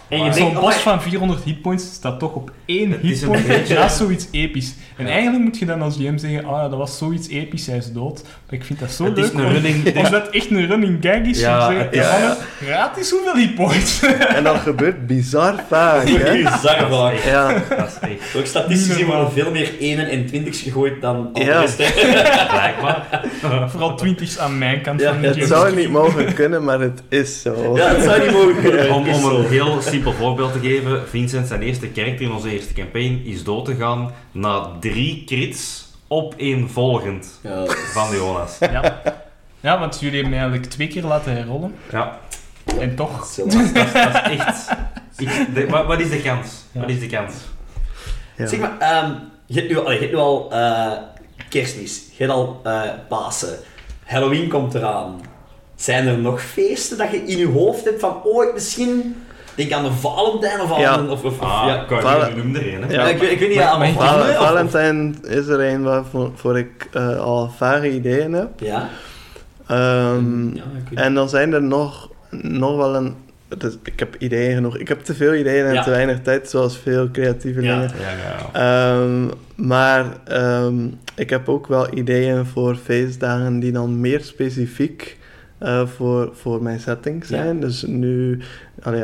En je denkt- Zo'n bos van 400 hitpoints staat toch op één Het hitpoint. beetje- Dat is zoiets episch. En Ja. eigenlijk moet je dan als GM zeggen, ah ja, dat was zoiets episch, hij is dood. Maar ik vind dat zo Het leuk, is een running... omdat het echt een running gag is. Ja, om te zeggen, het is- ja, mannen, raad eens hoeveel hitpoints. En dat gebeurt bizar vaak, hè? Bizar Dat vaak. Ja, Dat is echt Ook statistisch gezien worden veel meer 1 en 20's gegooid dan al Ja. de rest. hè. blijkbaar. Vooral 20's aan mijn kant Ja, van de het zou niet mogen kunnen, maar het is zo. Ja, dat zou niet mogen kunnen. Om, Is om heel simpel voorbeeld te geven, Vincent zijn eerste karakter in onze eerste campaign is dood te gaan na drie crits op één volgend Ja, van Jonas. Ja. ja, want jullie hebben mij eigenlijk twee keer laten herrollen. Ja, En toch... dat is, dat is echt... Ik, de- wat, wat is de kans? Ja. Wat is de kans? Ja. Zeg maar, ehm, je hebt nu al, je hebt nu al eh, kerstmis, je hebt al eh, Pasen, Halloween komt eraan. Zijn er nog feesten dat je in je hoofd hebt van ooit misschien... Denk aan de Valentijn of aan Ja. een... Of, of, Ah, ja. kan Val- noem er een, hè? Ja. ik, weet, ik weet niet, Maar- aan Val- Valentijn is er een waarvoor voor ik eh, al vage ideeën heb. Ja. Ehm, ja, weet en dan zijn er nog, nog wel een... dus ik heb ideeën genoeg. Ik heb te veel ideeën en Ja. te weinig tijd, zoals veel creatievelingen. Ja. Ja, ja. Ehm, maar ehm, ik heb ook wel ideeën voor feestdagen die dan meer specifiek eh, voor, voor mijn setting zijn. Dus nu, allee,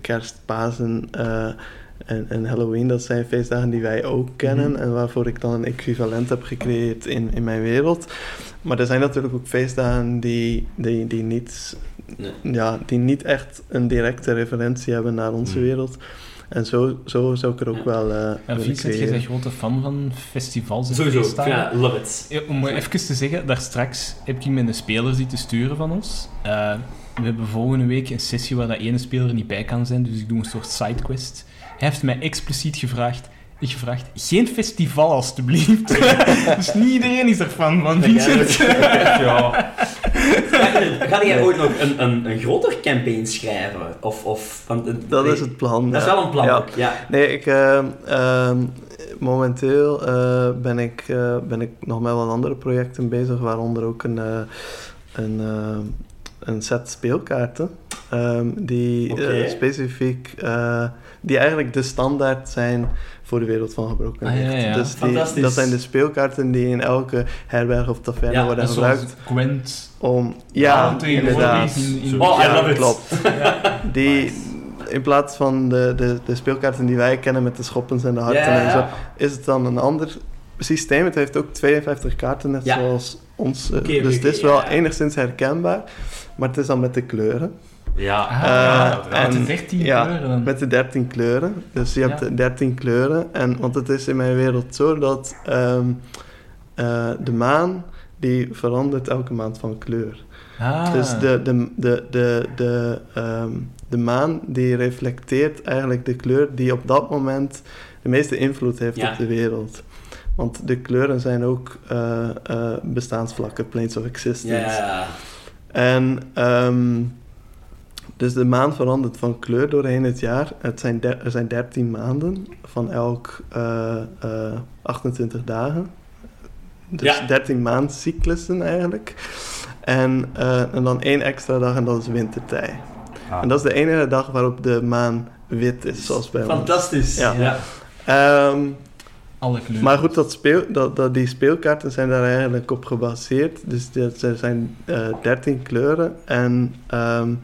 kerst, Pasen eh, en, en Halloween, dat zijn feestdagen die wij ook kennen Mhm. en waarvoor ik dan een equivalent heb gecreëerd in, in mijn wereld. Maar er zijn natuurlijk ook feestdagen die, die, die, niet, Nee. ja, die niet echt een directe referentie hebben naar onze Mhm. wereld. En zo, zo zou ik er ook Ja. wel eh Ja, Vincent, jij bent grote fan van festivals en Sowieso, feestdagen. ja, love it. Ja, om even te zeggen, daar straks heb ik met een speler zitten sturen van ons. Eh, we hebben volgende week een sessie waar dat ene speler niet bij kan zijn, dus ik doe een soort sidequest. Hij heeft mij expliciet gevraagd, ik gevraagd, geen festival alstublieft. dus niet iedereen is er van, Vincent. ja. Ga, ga jij ooit nog een, een, een groter campaign schrijven? Of, of, want, Dat is het plan. Dat is wel een plan Ja. ook, ja. Nee, ik, ehm, ehm, momenteel eh, ben, ik, eh, ben ik nog met wat andere projecten bezig, waaronder ook een, eh, een, een set speelkaarten. ehm, die eh, specifiek, eh, die eigenlijk de standaard zijn voor de wereld van gebroken Ah, ja, licht. ja. Dus die, dat zijn de speelkaarten die in elke herberg of taverne Ja, worden Dat is zoals gebruikt Gwent. om... Ja, inderdaad. in- in- Oh, I ja, love it. klopt. Die, in plaats van de, de, de speelkaarten die wij kennen met de schoppens en de harten en zo, is het dan een ander systeem. Het heeft ook 52 kaarten, net Ja. zoals ons. eh, dus het is wel ja. enigszins herkenbaar, maar het is dan met de kleuren. Ja, Ah, ja, en- uiteraard. Met de 13 ja, kleuren dan. Met de 13 kleuren. Dus je hebt Ja. de 13 kleuren. En, want het is in mijn wereld zo dat ehm, eh, de maan die verandert elke maand van kleur. Ah. Dus de, de, de, de, de, ehm, de maan die reflecteert eigenlijk de kleur die op dat moment de meeste invloed heeft Ja. op de wereld. Want de kleuren zijn ook eh, eh, bestaansvlakken, planes of existence. Ja. En ehm, dus de maan verandert van kleur doorheen het jaar. Het zijn er zijn 13 maanden van elk eh, eh, 28 dagen. Dus Ja. 13 maandcyclussen eigenlijk. En, eh, en dan één extra dag en dat is wintertij. Ah. En dat is de enige dag waarop de maan wit is, zoals bij ons. Fantastisch. Ja. ja. Ehm, Alle kleuren. maar goed, dat speel, dat, dat, die speelkaarten zijn daar eigenlijk op gebaseerd. Dus dat, er zijn eh 13 kleuren en ehm,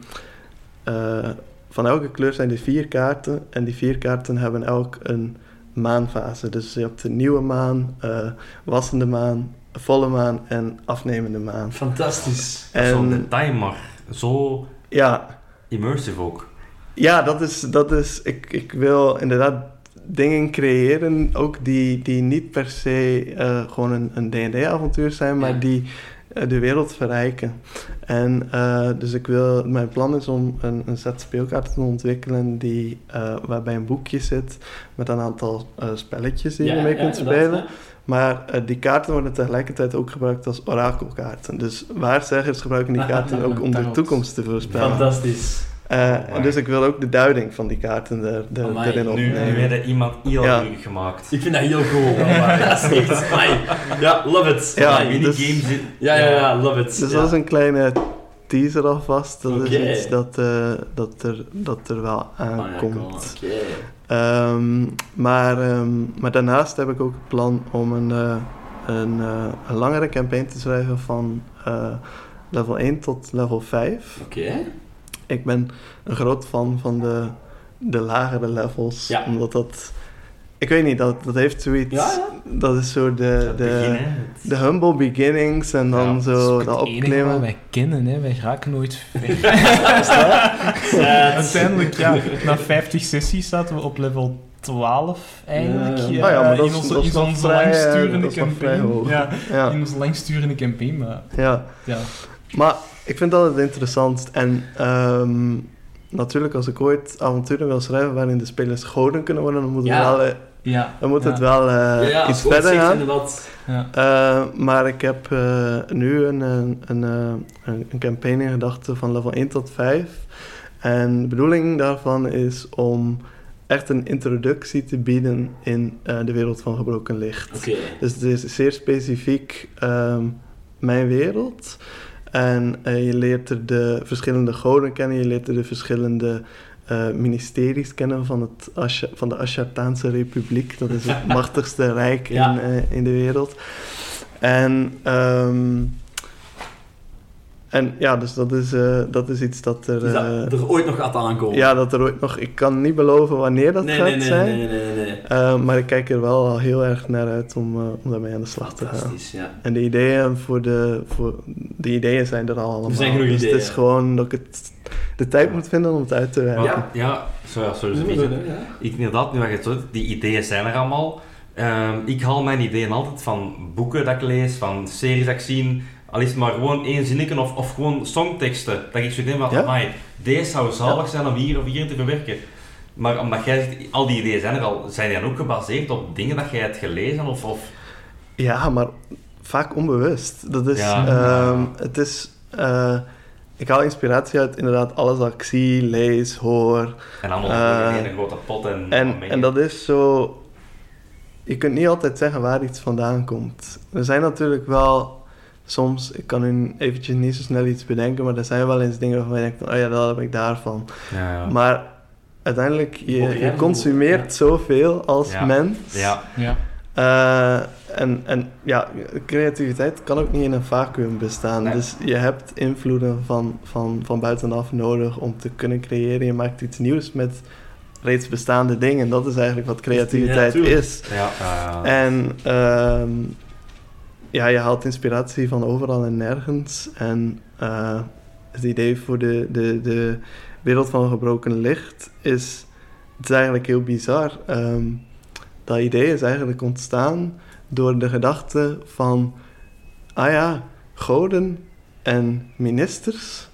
eh, van elke kleur zijn er vier kaarten. En die vier kaarten hebben elk een maanfase. Dus je hebt de nieuwe maan, eh, wassende maan, volle maan en afnemende maan. Fantastisch. Zo'n En detail, maar zo ja, immersive ook. Ja, dat is, dat is ik, ik wil inderdaad dingen creëren, ook die, die niet per se eh, gewoon een, een D&D-avontuur zijn, maar Ja. die, eh, de wereld verrijken. En eh, dus ik wil, mijn plan is om een, een set speelkaarten te ontwikkelen die, waarbij een boekje zit met een aantal spelletjes die Ja, je mee kunt spelen. Maar die kaarten worden tegelijkertijd ook gebruikt als orakelkaarten. Dus waarzeggers gebruiken die kaarten ook om de toekomst te voorspellen. Fantastisch. Eh, dus ik wil ook de duiding van die kaarten er, er, Amai, erin Nu, nu opnemen. werd iemand heel Ja. gemaakt. Ik vind dat heel cool. dat is echt... Ja, love it. Ja, Amai. dus- Minigame zit... ja, ja, ja, love it. Dus ja. dat is een kleine teaser alvast. Dat is iets dat, eh, dat, er, dat er wel Oh, ja, aankomt. Ehm, maar, ehm, maar daarnaast heb ik ook het plan om een, eh, een, eh, een langere campaign te schrijven van eh, level 1 tot level 5. Oké. Ik ben een groot fan van de, de lagere levels, Ja. omdat dat... Ik weet niet, dat, dat heeft zoiets... Ja, ja. Dat is zo de, de, begin, de humble beginnings en dan Ja, Dat is zo ook dat het enige wat opklimmen. wij kennen, hè. wij raken nooit ver. Uiteindelijk, ja, na 50 sessies zaten we op level 12 eigenlijk. Ja, ja. Ah ja, maar dat in is- onze, dat is in nog onze vrij, eh, langsturende dat campaign. Ja, Ja. in onze langsturende campaign, maar Ja. ja. Maar ik vind dat het interessantst. En ehm, natuurlijk, als ik ooit avonturen wil schrijven waarin de spelers goden kunnen worden, dan moet het Ja. wel, eh, Ja, dan moet ja, het wel eh, iets verder gaan. Eh, maar ik heb nu een, een, een, een, campaign in gedachten van level 1 tot 5. En de bedoeling daarvan is om echt een introductie te bieden in de wereld van gebroken licht. Oké. Dus het is zeer specifiek ehm, mijn wereld. En eh, je leert er de verschillende goden kennen, je leert er de verschillende eh, ministeries kennen van, het Asha- van de Ashartaanse Republiek. Dat is het machtigste rijk Ja. in, eh, in de wereld. En, ehm, en ja, dus dat is, eh, dat is iets dat er... Is dat eh, er ooit nog gaat aankomen? ja, dat er ooit nog... Ik kan niet beloven wanneer dat nee, gaat nee, nee, zijn. nee, nee, nee, nee. Eh, maar ik kijk er wel al heel erg naar uit om, eh, om daarmee aan de slag te gaan. Ja. En de ideeën, voor de, voor, de ideeën zijn er al allemaal. zijn genoeg dus ideeën. het is gewoon dat ik het, de tijd moet vinden om het uit te werken. Ja, ja, sorry, ja, sorry, sorry. Ik, inderdaad, nu wat je het zegt, die ideeën zijn er allemaal. Ehm, ik haal mijn ideeën altijd van boeken dat ik lees, van series dat ik zie. Al is het maar gewoon één zinnetje of, of gewoon songteksten. Dat ik zo denk van, Ja? deze zou zalig zijn om hier of hier te verwerken. Maar omdat jij zegt, al die ideeën zijn er al, zijn die dan ook gebaseerd op dingen dat jij hebt gelezen? Of, of... Ja, maar vaak onbewust. Dat is, Ja. ehm, het is, eh, ik haal inspiratie uit inderdaad alles wat ik zie, lees, hoor. En allemaal Eh, in een grote pot en... En, en dat is zo, je kunt niet altijd zeggen waar iets vandaan komt. Er zijn natuurlijk wel soms, ik kan nu eventjes niet zo snel iets bedenken, maar er zijn wel eens dingen waarvan je denkt, oh ja, dat heb ik daarvan. Ja, ja. Maar uiteindelijk, je, consumeert ja. zoveel als Ja. mens. ja. ja. Eh, en, en ja, creativiteit kan ook niet in een vacuüm bestaan. Nee. Dus je hebt invloeden van, van, van buitenaf nodig om te kunnen creëren. Je maakt iets nieuws met reeds bestaande dingen. Dat is eigenlijk wat creativiteit tuurlijk. is. Ja, ja, ja. En ehm, ja, je haalt inspiratie van overal en nergens. En eh, het idee voor de, de, de wereld van gebroken licht is... Het is eigenlijk heel bizar. Ehm, dat idee is eigenlijk ontstaan door de gedachte van... Ah ja, goden en ministers...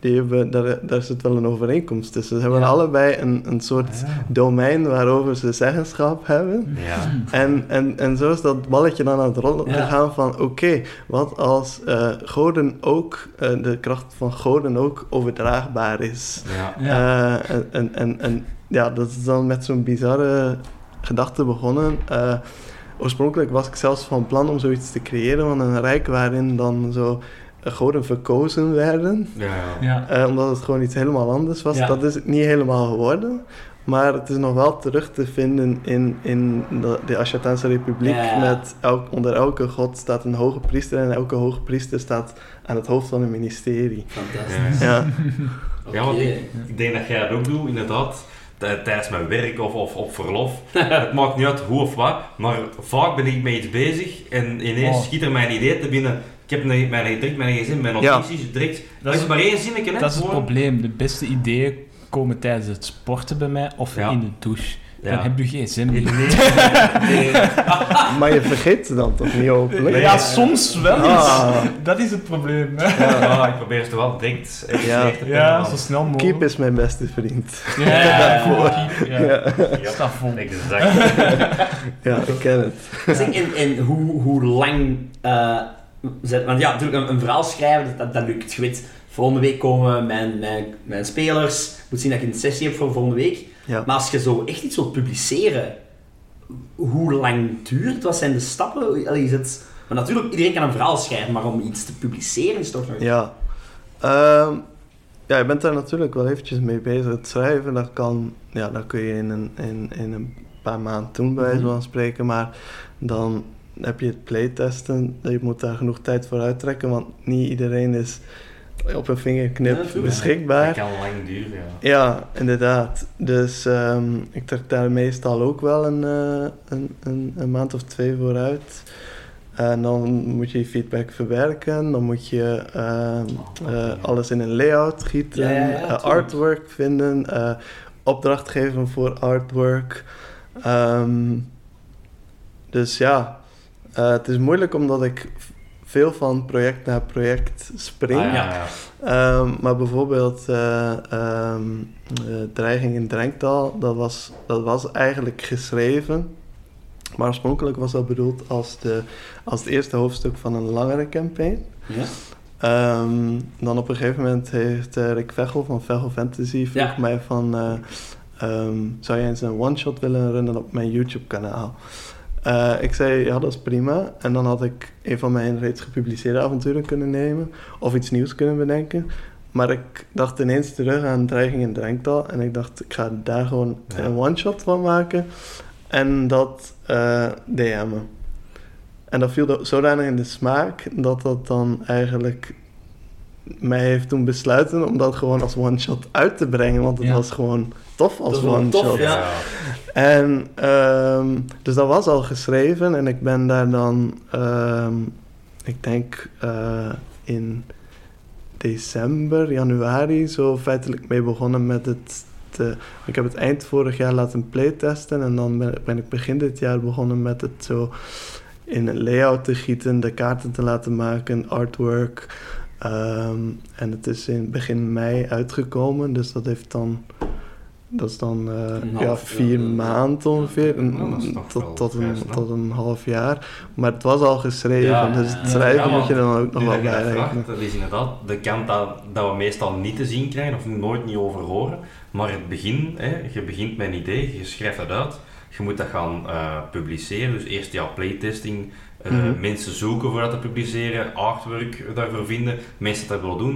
Die hebben, daar, daar zit wel een overeenkomst tussen. Ze hebben Ja. allebei een, een soort domein waarover ze zeggenschap hebben. ja. En, en, en zo is dat balletje dan aan het rollen Ja. gegaan van... Oké, wat als eh, goden ook, eh, de kracht van goden ook overdraagbaar is? Eh, en, en, en, en ja, dat is dan met zo'n bizarre gedachte begonnen. Eh, oorspronkelijk was ik zelfs van plan om zoiets te creëren van een rijk waarin dan zo goden verkozen werden. ja. Eh, omdat het gewoon iets helemaal anders was. Ja. Dat is het niet helemaal geworden. Maar het is nog wel terug te vinden in, in de, de Republiek. Ja, ja. Met elk, onder elke god staat een hoge priester. En elke hoge priester staat aan het hoofd van een ministerie. Fantastisch. Ja, Ja, want ik, ik denk dat jij dat ook doet, inderdaad. Tijdens mijn werk of, of op verlof. het maakt niet uit hoe of wat, maar vaak ben ik met iets bezig en ineens Oh. schiet er mijn idee te binnen. Ik heb een, mijn, direct mijn gsm, mijn Ja. notities, direct. Dat Dat is maar één zinnetje, hè? Dat is het gewoon. probleem. De beste ideeën komen tijdens het sporten bij mij of Ja. in de douche. Dan Ja. heb je gsm Nee, niet. nee, nee. Maar je vergeet ze dan toch niet hopelijk? Ja, soms wel eens. Ah. Dat is het probleem. hè. Ja, ik probeer het wel even Ja. Ja, zo snel mogelijk. Keep is mijn beste vriend. Ja, ja, ja, keep, ja. Ja, Ja, Staat vol. exact. ja ik ken het. Zeg, en, en hoe, hoe lang... eh, want ja, natuurlijk een, een verhaal schrijven, dat, dat lukt. Je weet, volgende week komen mijn, mijn, mijn spelers. Ik moet zien dat ik een sessie heb voor volgende week. Ja. Maar als je zo echt iets wilt publiceren, hoe lang duurt het? Wat zijn de stappen? Allee, is het... Maar natuurlijk, iedereen kan een verhaal schrijven, maar om iets te publiceren is toch nog... Ja. Ehm, ja, je bent daar natuurlijk wel eventjes mee bezig. Het schrijven, dat, kan, ja, dat kun je in een, in, in een paar maanden doen, bij wijze Mhm. van spreken. Maar dan heb je het playtesten. Je moet daar genoeg tijd voor uittrekken, want niet iedereen is op een vingerknip beschikbaar. Dat kan lang duren, ja. Ja, inderdaad. Dus ehm, ik trek daar meestal ook wel een, eh, een, een, een maand of twee vooruit. En dan moet je je feedback verwerken. Dan moet je ehm, eh, alles in een layout gieten. Ja, ja, ja, eh, tuurlijk. artwork vinden. eh, opdracht geven voor artwork. Ehm, dus ja, eh, het is moeilijk omdat ik veel van project naar project spring. Ah, ja, Ja. ja. Ehm, maar bijvoorbeeld eh, ehm, eh, Dreiging in Drenktaal, dat was, dat was eigenlijk geschreven. Maar oorspronkelijk was dat bedoeld als, de, als het eerste hoofdstuk van een langere campaign. Ja? Ehm, dan op een gegeven moment heeft Rick Vechel van Vechel Fantasy vroeg Ja. mij van... eh, ehm, zou jij eens een one-shot willen runnen op mijn YouTube-kanaal? Eh, ik zei, ja, dat is prima. En dan had ik een van mijn reeds gepubliceerde avonturen kunnen nemen. Of iets nieuws kunnen bedenken. Maar ik dacht ineens terug aan Dreiging in Drenktaal. En ik dacht, ik ga daar gewoon Ja. een one-shot van maken. En dat eh DM'en. En dat viel zodanig in de smaak dat dat dan eigenlijk mij heeft doen besluiten om dat gewoon als one-shot uit te brengen. Want het Ja. was gewoon tof als one-shot. tof, ja. En ehm, dus dat was al geschreven en ik ben daar dan, ehm, ik denk eh, in december, januari, zo feitelijk mee begonnen met het. Te, ik heb het eind vorig jaar laten playtesten en dan ben, ben ik begin dit jaar begonnen met het zo in een layout te gieten, de kaarten te laten maken, artwork. Ehm, en het is in begin mei uitgekomen, dus dat heeft dan. Dat is dan eh, ja, vier maanden ongeveer, een- tot, tot, een, tot een half jaar. Maar het was al geschreven, Ja, dus het schrijven ja, moet je dan ook nog wel dat je dat bijrekenen. vraagt, dat is inderdaad de kant dat, dat we meestal niet te zien krijgen of nooit niet over horen. Maar het begin, hè, je begint met een idee, je schrijft dat uit, je moet dat gaan eh, publiceren. Dus eerst ja, playtesting, eh, Mhm. mensen zoeken voor dat te publiceren, artwork daarvoor vinden, mensen dat willen doen.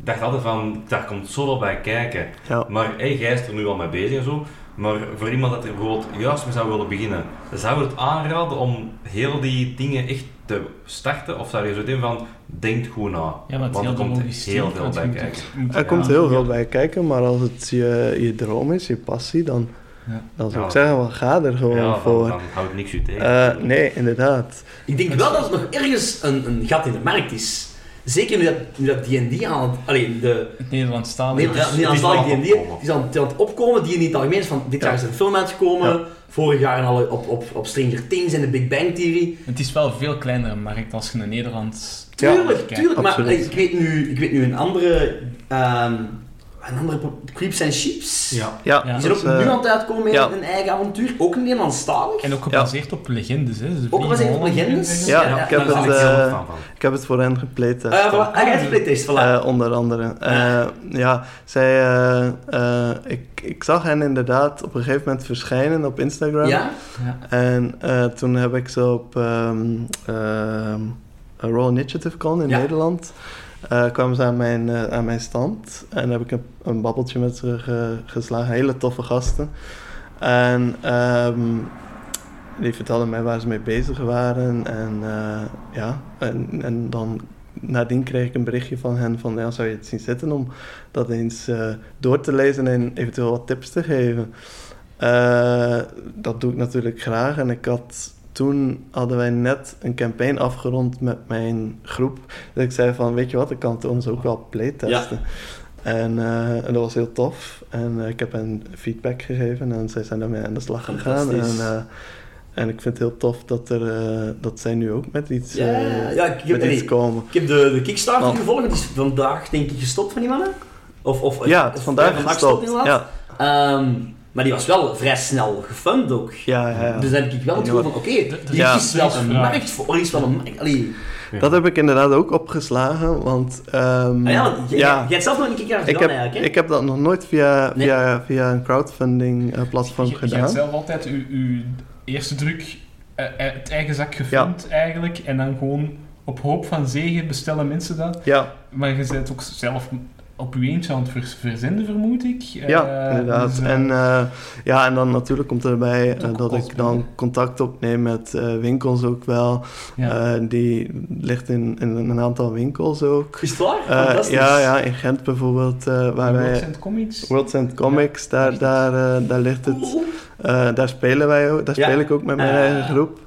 Ik dacht altijd van, daar komt zoveel bij kijken. Ja. Maar hey, jij is er nu al mee bezig en zo. Maar voor iemand dat er bijvoorbeeld juist mee zou willen beginnen, zou je het aanraden om heel die dingen echt te starten? Of zou je zo denken van, denk goed na? Ja, Want er komt heel veel bij kijken. Er komt heel veel bij kijken, maar als het je, je droom is, je passie, dan, Ja. dan zou ik zeggen, wel, ga er gewoon Ja, dan, voor. dan houdt niks u tegen. Eh, nee, inderdaad. Ik denk wel dat er nog ergens een, een gat in de markt is. Zeker nu dat nu dat D&D aan het... Allee, de... Het Nederlandstalig. Het Nederlandstalig D&D opkomen. die is aan het, aan het opkomen. Die in het algemeen is van... Dit jaar is er een film uitgekomen. Ja. Vorig jaar al op, op, op Stranger Things en de Big Bang Theory. Het is wel een veel kleinere markt als je naar Nederland... Tuurlijk, tuurlijk. Maar ik weet, nu, ik weet nu een andere... ehm, een andere... Creeps and Sheeps. ja. Ja. Die zijn ook nu eh, aan het uitkomen met ja. een eigen avontuur. Ook Nederlandstalig. En ook gebaseerd op legendes, hè. Dus Ook gebaseerd op legendes? Ja, Ja, ik heb het, ik eh, ik heb het voor hen ja, voilà. Ah, jij hebt playtest, voilà. Eh, onder andere. Eh, ja, zij, eh, eh, ik, ik zag hen inderdaad op een gegeven moment verschijnen op Instagram. ja? Ja. En eh, toen heb ik ze op ehm ehm, een Roll Initiative Con in Ja. Nederland. Eh, kwamen ze aan mijn, eh, aan mijn stand. En heb ik een, een babbeltje met ze ge- geslagen. Hele toffe gasten. En ehm, die vertelden mij waar ze mee bezig waren. En eh, ja, en, en dan nadien kreeg ik een berichtje van hen van... Ja, zou je het zien zitten om dat eens door te lezen en eventueel wat tips te geven? Dat doe ik natuurlijk graag. En ik had... Toen hadden wij net een campaign afgerond met mijn groep. Dat ik zei van, weet je wat, ik kan het ons ook wel playtesten. En eh, en dat was heel tof. En eh, ik heb hen feedback gegeven en zij zijn daarmee aan de slag gegaan. En, eh, en ik vind het heel tof dat, er, dat zij nu ook met iets, Ja, eh, ja, ik heb, met iets komen. ik heb de, de Kickstarter Want- gevolgd, die is vandaag denk ik gestopt van die mannen. Of, of, Ja, of- is vandaag gestopt. Ja, maar die was wel vrij snel gefund ook. ja, ja, ja. Dus dan heb ik wel het gevoel van, oké, Ja. is wel een Ja. markt voor, er is wel een markt. Allee, Dat heb ik inderdaad ook opgeslagen, want... ehm, ah ja, want jij, ja. jij hebt zelf nog een ik, gedaan heb, eigenlijk, hè? ik heb dat nog nooit via, Nee. via, via een crowdfunding eh, platform Je, je hebt gedaan. zelf altijd uw, uw eerste druk eh, uit eigen zak gefilmd eigenlijk. En dan gewoon op hoop van zegen bestellen mensen dat. Ja, Maar je bent ook zelf op uw eentje aan het vers- verzenden, vermoed ik. ja Eh, inderdaad. dus, eh, en, eh, ja, en dan natuurlijk komt erbij dat ik dan contact opneem met eh, winkels ook wel. ja. Eh, die ligt in, in een aantal winkels ook. Is het waar? Fantastisch. ja, ja, in Gent bijvoorbeeld, eh, waar World wij... Comics. Worlds and Comics, daar, daar, eh, daar ligt het. Eh, daar spelen wij ook, daar Ja. speel ik ook met mijn eigen groep.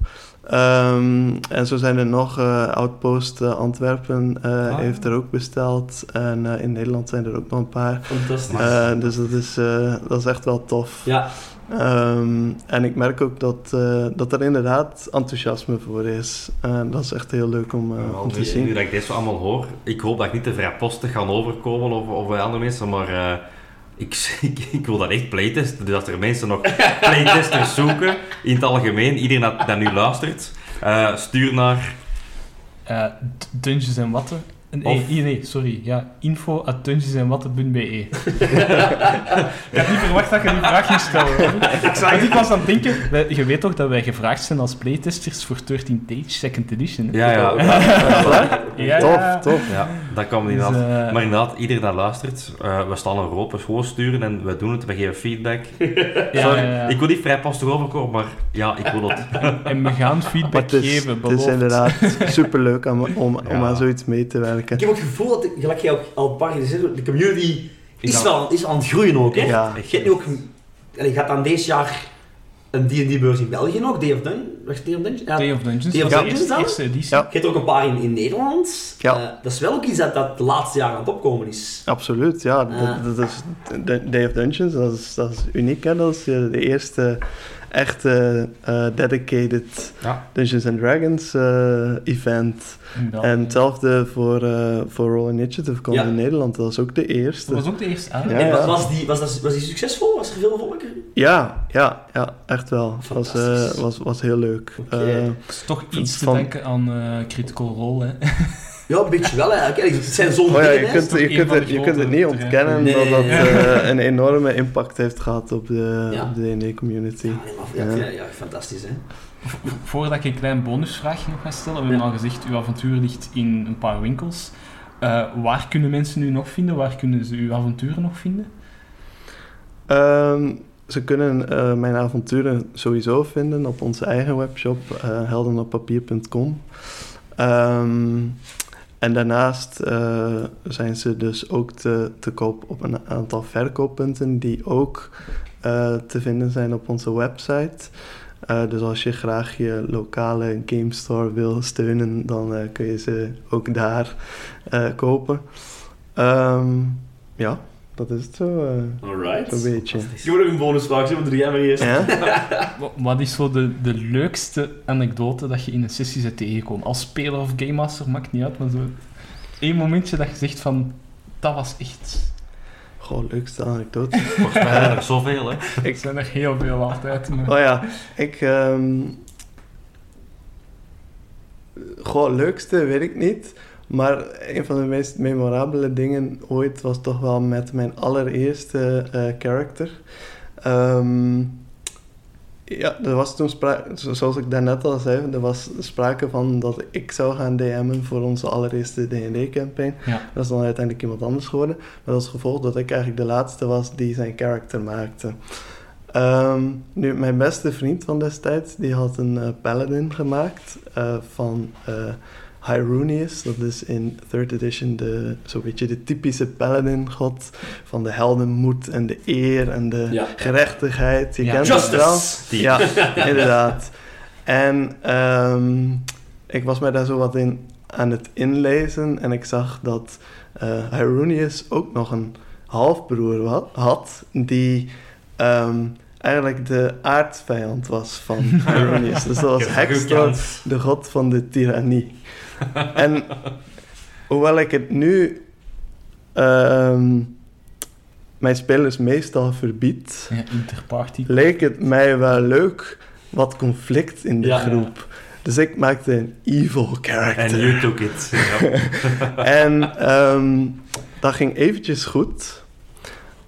Ehm, en zo zijn er nog, eh, Outpost eh, Antwerpen eh, Ah. heeft er ook besteld. En eh, in Nederland zijn er ook nog een paar. Fantastisch. Eh, dus dat is, eh, dat is echt wel tof. ja, Ehm, en ik merk ook dat, eh, dat er inderdaad enthousiasme voor is. En dat is echt heel leuk om, eh, te nu, zien. nu dat ik dit zo allemaal hoor, ik hoop dat ik niet te vrijpostig ga overkomen of, of bij andere mensen, maar eh, ik, ik, wil dat echt playtesten. Dus als er mensen nog playtesters zoeken, in het algemeen, iedereen dat, nu luistert, eh, stuur naar... D- Dungeons en Watten. Nee, Of- nee, nee, sorry. Ja, info at dungeonsenwatten.be ik had niet verwacht dat je die vraag ging stellen. hoor. ik, zag, ik was aan het denken... wij- Je weet toch dat wij gevraagd zijn als playtesters voor 13 Tage Second Edition? hè? Ja, ja, Ja, Tof, tof. ja dat kan Dus, inderdaad. eh, Maar inderdaad, iedereen dat luistert, eh, we staan er open, gewoon sturen en we doen het, we geven feedback. ja, Sorry, ja, ja. ik wil niet vrijpostig overkomen, maar ja, ik wil het. En we gaan feedback het is, geven, het is beloofd. inderdaad superleuk om, om, om Ja. aan zoiets mee te werken. Ik heb ook het gevoel dat, de- gelijk jij ook al een paar keer gezegd hebt, de community is, Ja. wel, is aan het groeien ook, hè? Ja. Je hebt nu ook... Je gaat dan deze jaar een D&D-beurs in België nog, Day of Dun. Day of Dungeon? Ja, Day of Dungeons, Day of dat is de Dungeons eerste, dan? eerste editie. Ja. Je hebt er ook een paar in, in Nederland. Ja. Eh, dat is wel ook iets dat, dat de laatste jaren aan het opkomen is. Absoluut, ja. Ja. Dat, dat is, Day of Dungeons, dat is, dat is uniek. Hè? Dat is eh, de eerste echte eh, dedicated Ja. Dungeons and Dragons eh, event. En hetzelfde voor, eh voor Roll Initiative Ja. in Nederland. Dat is ook de eerste. Dat was ook de eerste aan. Ja, en was, was, die, was, dat, was die succesvol? Was er veel volk? Ja, ja, ja, echt wel. Was, eh, was, was heel leuk. Eh, Het is toch iets te Van- denken aan eh, Critical Role, hè. Ja, een beetje wel eigenlijk. Het zijn zo'n oh ja, je hè. kunt, je, kunt het, de je kunt het niet grote ontkennen Nee, dat dat eh, een enorme impact heeft gehad op de, Ja. op de D&D-community. Ja, ja, Ja. ja, ja, fantastisch hè. Voordat ik een klein bonusvraagje nog ga stellen, we hebben Ja. al gezegd, uw avontuur ligt in een paar winkels. Eh, waar kunnen mensen u nog vinden? Waar kunnen ze uw avonturen nog vinden? Ehm, ze kunnen eh, mijn avonturen sowieso vinden op onze eigen webshop, eh heldenoppapier.com. Ehm, en daarnaast eh, zijn ze dus ook te, te koop op een aantal verkooppunten die ook eh, te vinden zijn op onze website. Eh, dus als je graag je lokale game store wil steunen, dan kun je ze ook daar kopen. Ehm, ja, dat is het zo. eh. Alright. Zo'n beetje. Ik nog een bonusvraag, doe jij maar eerst. Ja? Wa- Wat is zo de, de leukste anekdote dat je in een sessie bent tegengekomen? Als speler of game master, maakt niet uit, maar zo één momentje dat je zegt van, dat was echt... Goh, leukste anekdote. Volgens mij zijn er zoveel, hè. Ik zijn er heel veel altijd. maar- Oh ja, ik... ehm Goh, leukste weet ik niet. Maar een van de meest memorabele dingen ooit was toch wel met mijn allereerste eh character. Ehm, ja, er was toen sprake, zoals ik daarnet al zei, er was sprake van dat ik zou gaan DM'en voor onze allereerste D&D-campaign. Ja. Dat is dan uiteindelijk iemand anders geworden. Is het gevolg dat ik eigenlijk de laatste was die zijn character maakte. Ehm, nu, mijn beste vriend van destijds, die had een eh, paladin gemaakt eh, van Hyrunius. Dat is in third edition de, zo'n beetje de typische paladin-god van de heldenmoed en de eer en de Ja. gerechtigheid. Je Ja. kent het wel. Justice! Die- Ja, inderdaad. En ehm, ik was mij daar zo wat in aan het inlezen en ik zag dat eh Hyrunius ook nog een halfbroer had, die ehm, eigenlijk de aardsvijand was van Hyrunius. dus dat was Hextor, de god van de tirannie. en hoewel ik het nu ehm, mijn spelers meestal verbied, Ja, interparty. leek het mij wel leuk wat conflict in de Ja. groep. Dus ik maakte een evil En character. you took it. Ja. En ehm, dat ging eventjes goed.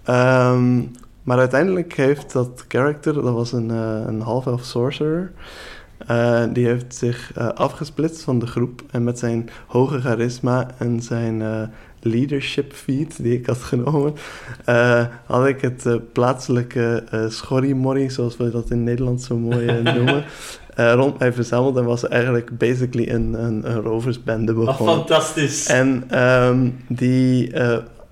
Ehm, maar uiteindelijk heeft dat character, dat was een, eh, een half-elf sorcerer, eh, die heeft zich eh, afgesplitst van de groep. En met zijn hoge charisma en zijn leadership feat die ik had genomen, had ik het plaatselijke schorrimorrie, zoals we dat in Nederland zo mooi noemen, rond mij verzameld. En was eigenlijk basically een, een, een roversbende begonnen. fantastisch. En ehm, die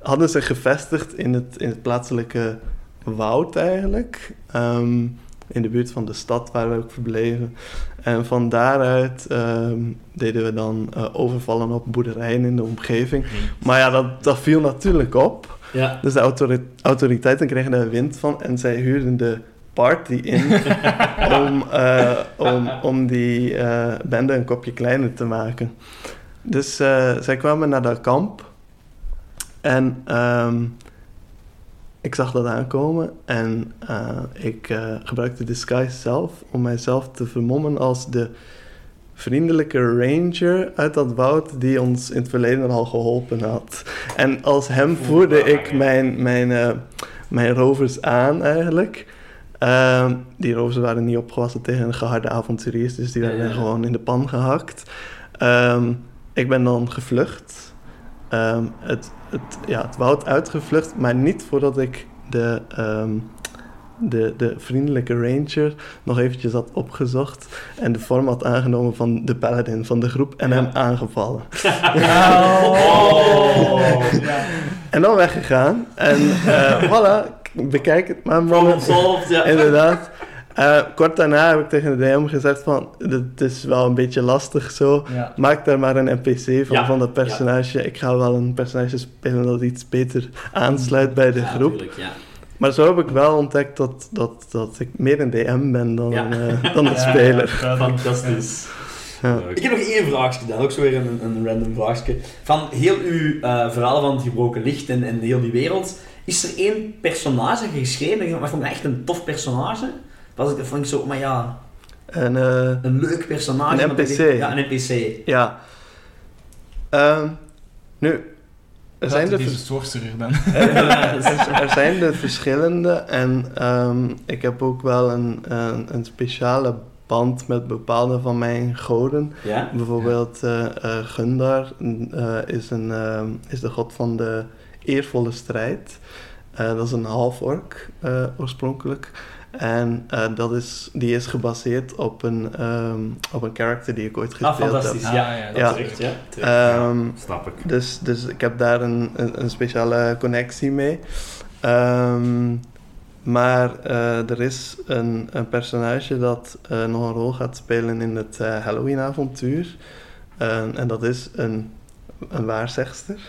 hadden zich gevestigd in het, in het plaatselijke woud eigenlijk. Ehm, in de buurt van de stad waar we ook verbleven. En van daaruit ehm, deden we dan eh, overvallen op boerderijen in de omgeving. Maar ja, dat, dat viel natuurlijk op. Ja. Dus de autori- autoriteiten kregen daar wind van en zij huurden de party in om, eh, om, om die eh, bende een kopje kleiner te maken. Dus zij kwamen naar dat kamp en ehm, ik zag dat aankomen en eh, ik eh, gebruikte disguise zelf om mijzelf te vermommen als de vriendelijke ranger uit dat woud die ons in het verleden al geholpen had. En als hem voerde ik mijn, mijn, eh, mijn rovers aan eigenlijk. Ehm, die rovers waren niet opgewassen tegen een geharde avonturiers, dus die werden ja. gewoon in de pan gehakt. Ehm, ik ben dan gevlucht. Ehm, het, het, ja, het woud uitgevlucht, maar niet voordat ik de, ehm, de, de vriendelijke ranger nog eventjes had opgezocht en de vorm had aangenomen van de paladin van de groep en Ja. hem aangevallen. Oh. Ja. En dan weggegaan. En eh voilà, bekijk het maar Problem man. solved, ja. Inderdaad. Eh, kort daarna heb ik tegen de DM gezegd van, het is wel een beetje lastig zo. Ja. Maak daar maar een NPC van, Ja, van dat personage. Ik ga wel een personage spelen dat iets beter aansluit bij de Ja, groep. tuurlijk. Maar zo heb ik wel ontdekt dat, dat, dat ik meer een DM ben dan, eh, dan een Ja, speler. ja, Fantastisch. Ja. Ik heb nog één vraagje dan, ook zo weer een, een random vraagje. Van heel uw eh verhaal van het gebroken licht en, en heel die wereld, is er één personage geschreven? dat je- vond echt een tof personage. Was ik, dat vond ik zo, maar ja, En eh, een leuk personage. Een NPC. ik- Ja, een NPC. ja. Ehm, nu, er zijn er sorcerer dan? er, er zijn er verschillende en ehm, ik heb ook wel een, een, een speciale band met bepaalde van mijn goden. Ja? Bijvoorbeeld eh eh, Gundar eh, is, een, ehm, is de god van de eervolle strijd. Eh, dat is een half-ork eh, oorspronkelijk. En eh, dat is, die is gebaseerd op een, ehm, op een character die ik ooit Ah, gespeeld heb. fantastisch. Ah, ja, ja, dat ja. terecht, ja. Terecht. Ehm, Snap ik. dus, dus ik heb daar een, een, een speciale connectie mee. Ehm, maar eh, er is een, een personage dat eh, nog een rol gaat spelen in het Halloween-avontuur. En dat is een, een waarzegster.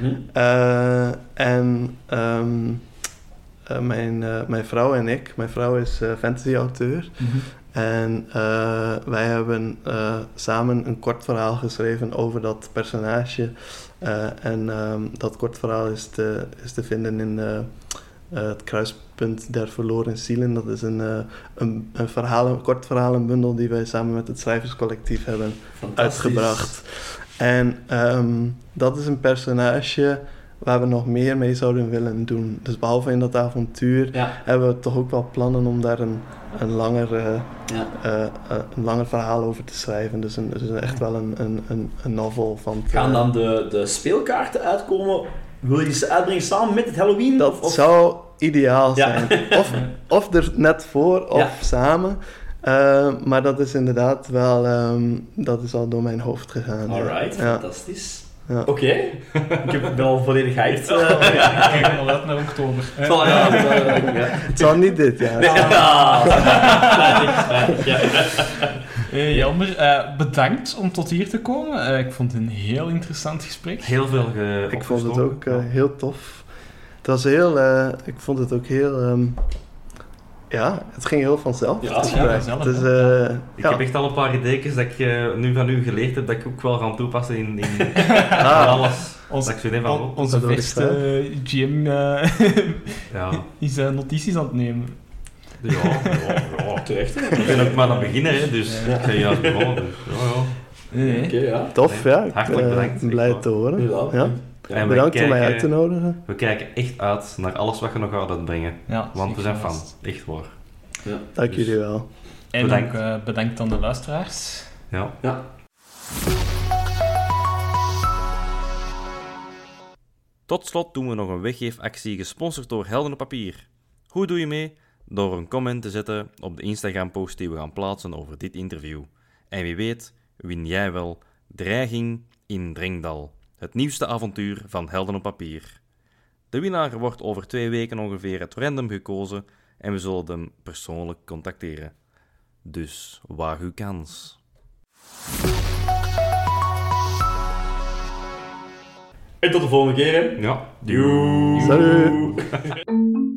Mhm. Eh, en eh, mijn, eh, mijn vrouw en ik, mijn vrouw is eh, fantasy-auteur. Mhm. En wij hebben samen een kort verhaal geschreven over dat personage. En ehm, dat kort verhaal is te, is te vinden in het kruispunt der verloren zielen. Dat is een, een, een, verhaal, een kort verhalenbundel die wij samen met het schrijverscollectief hebben uitgebracht. En ehm, dat is een personage waar we nog meer mee zouden willen doen. Dus behalve in dat avontuur Ja, hebben we toch ook wel plannen om daar een, een, langer, eh, ja. eh, eh, een langer verhaal over te schrijven. Dus, een, dus echt wel een, een, een, een novel van. te- Gaan dan de, de speelkaarten uitkomen? Wil je ze uitbrengen samen met het Halloween? Dat Of- zou ideaal Ja. zijn. Of, of er net voor of samen. Maar dat is inderdaad wel, ehm, dat is al door mijn hoofd gegaan. Alright, fantastisch. Ja. Oké, ik ben al volledig hyped. Ja, eh. ik kijk al uit naar oktober. ja, ja, ja. Het zal niet dit jaar. Ja. Spijtig, ja. Eh, Jelmer, eh, bedankt om tot hier te komen. Eh, ik vond het een heel interessant gesprek. Heel veel ge Ik vond het ook eh, Ja. heel tof. Het was heel... eh, ik vond het ook heel... ehm, ja, het ging heel vanzelf. Ja, het ja, gesprek. vanzelf, Dus, eh, Ik ja. heb echt al een paar ideeën dat ik eh, nu van u geleerd heb, dat ik ook wel ga toepassen in, in Ah. alles. Ons- van, on- oh, onze beste GM eh, ja, is notities aan het nemen. ja, ja, ja. Terecht, hè? Ik ben ook maar aan het beginnen, hè, dus Ja. ik ben juist begonnen. Dus, ja, ja. Nee. Oké, ja. Tof, Nee, ja. Hartelijk bedankt, blij te horen. Ja. En we Bedankt om mij kijken- uit te nodigen. We kijken echt uit naar alles wat je nog gaat uitbrengen. Ja, Want we zijn fan. Echt waar. Dank Dus- jullie wel. En Bedankt. ook eh, bedankt aan de luisteraars. Ja. Ja. Tot slot doen we nog een weggeefactie gesponsord door Helden op Papier. Hoe doe je mee? Door een comment te zetten op de Instagram-post die we gaan plaatsen over dit interview. En wie weet, win jij wel Dreiging in Drengdal, het nieuwste avontuur van Helden op Papier. De winnaar wordt over twee weken ongeveer het random gekozen en we zullen hem persoonlijk contacteren. Dus waag uw kans. En tot de volgende keer, hè. Ja. Salut!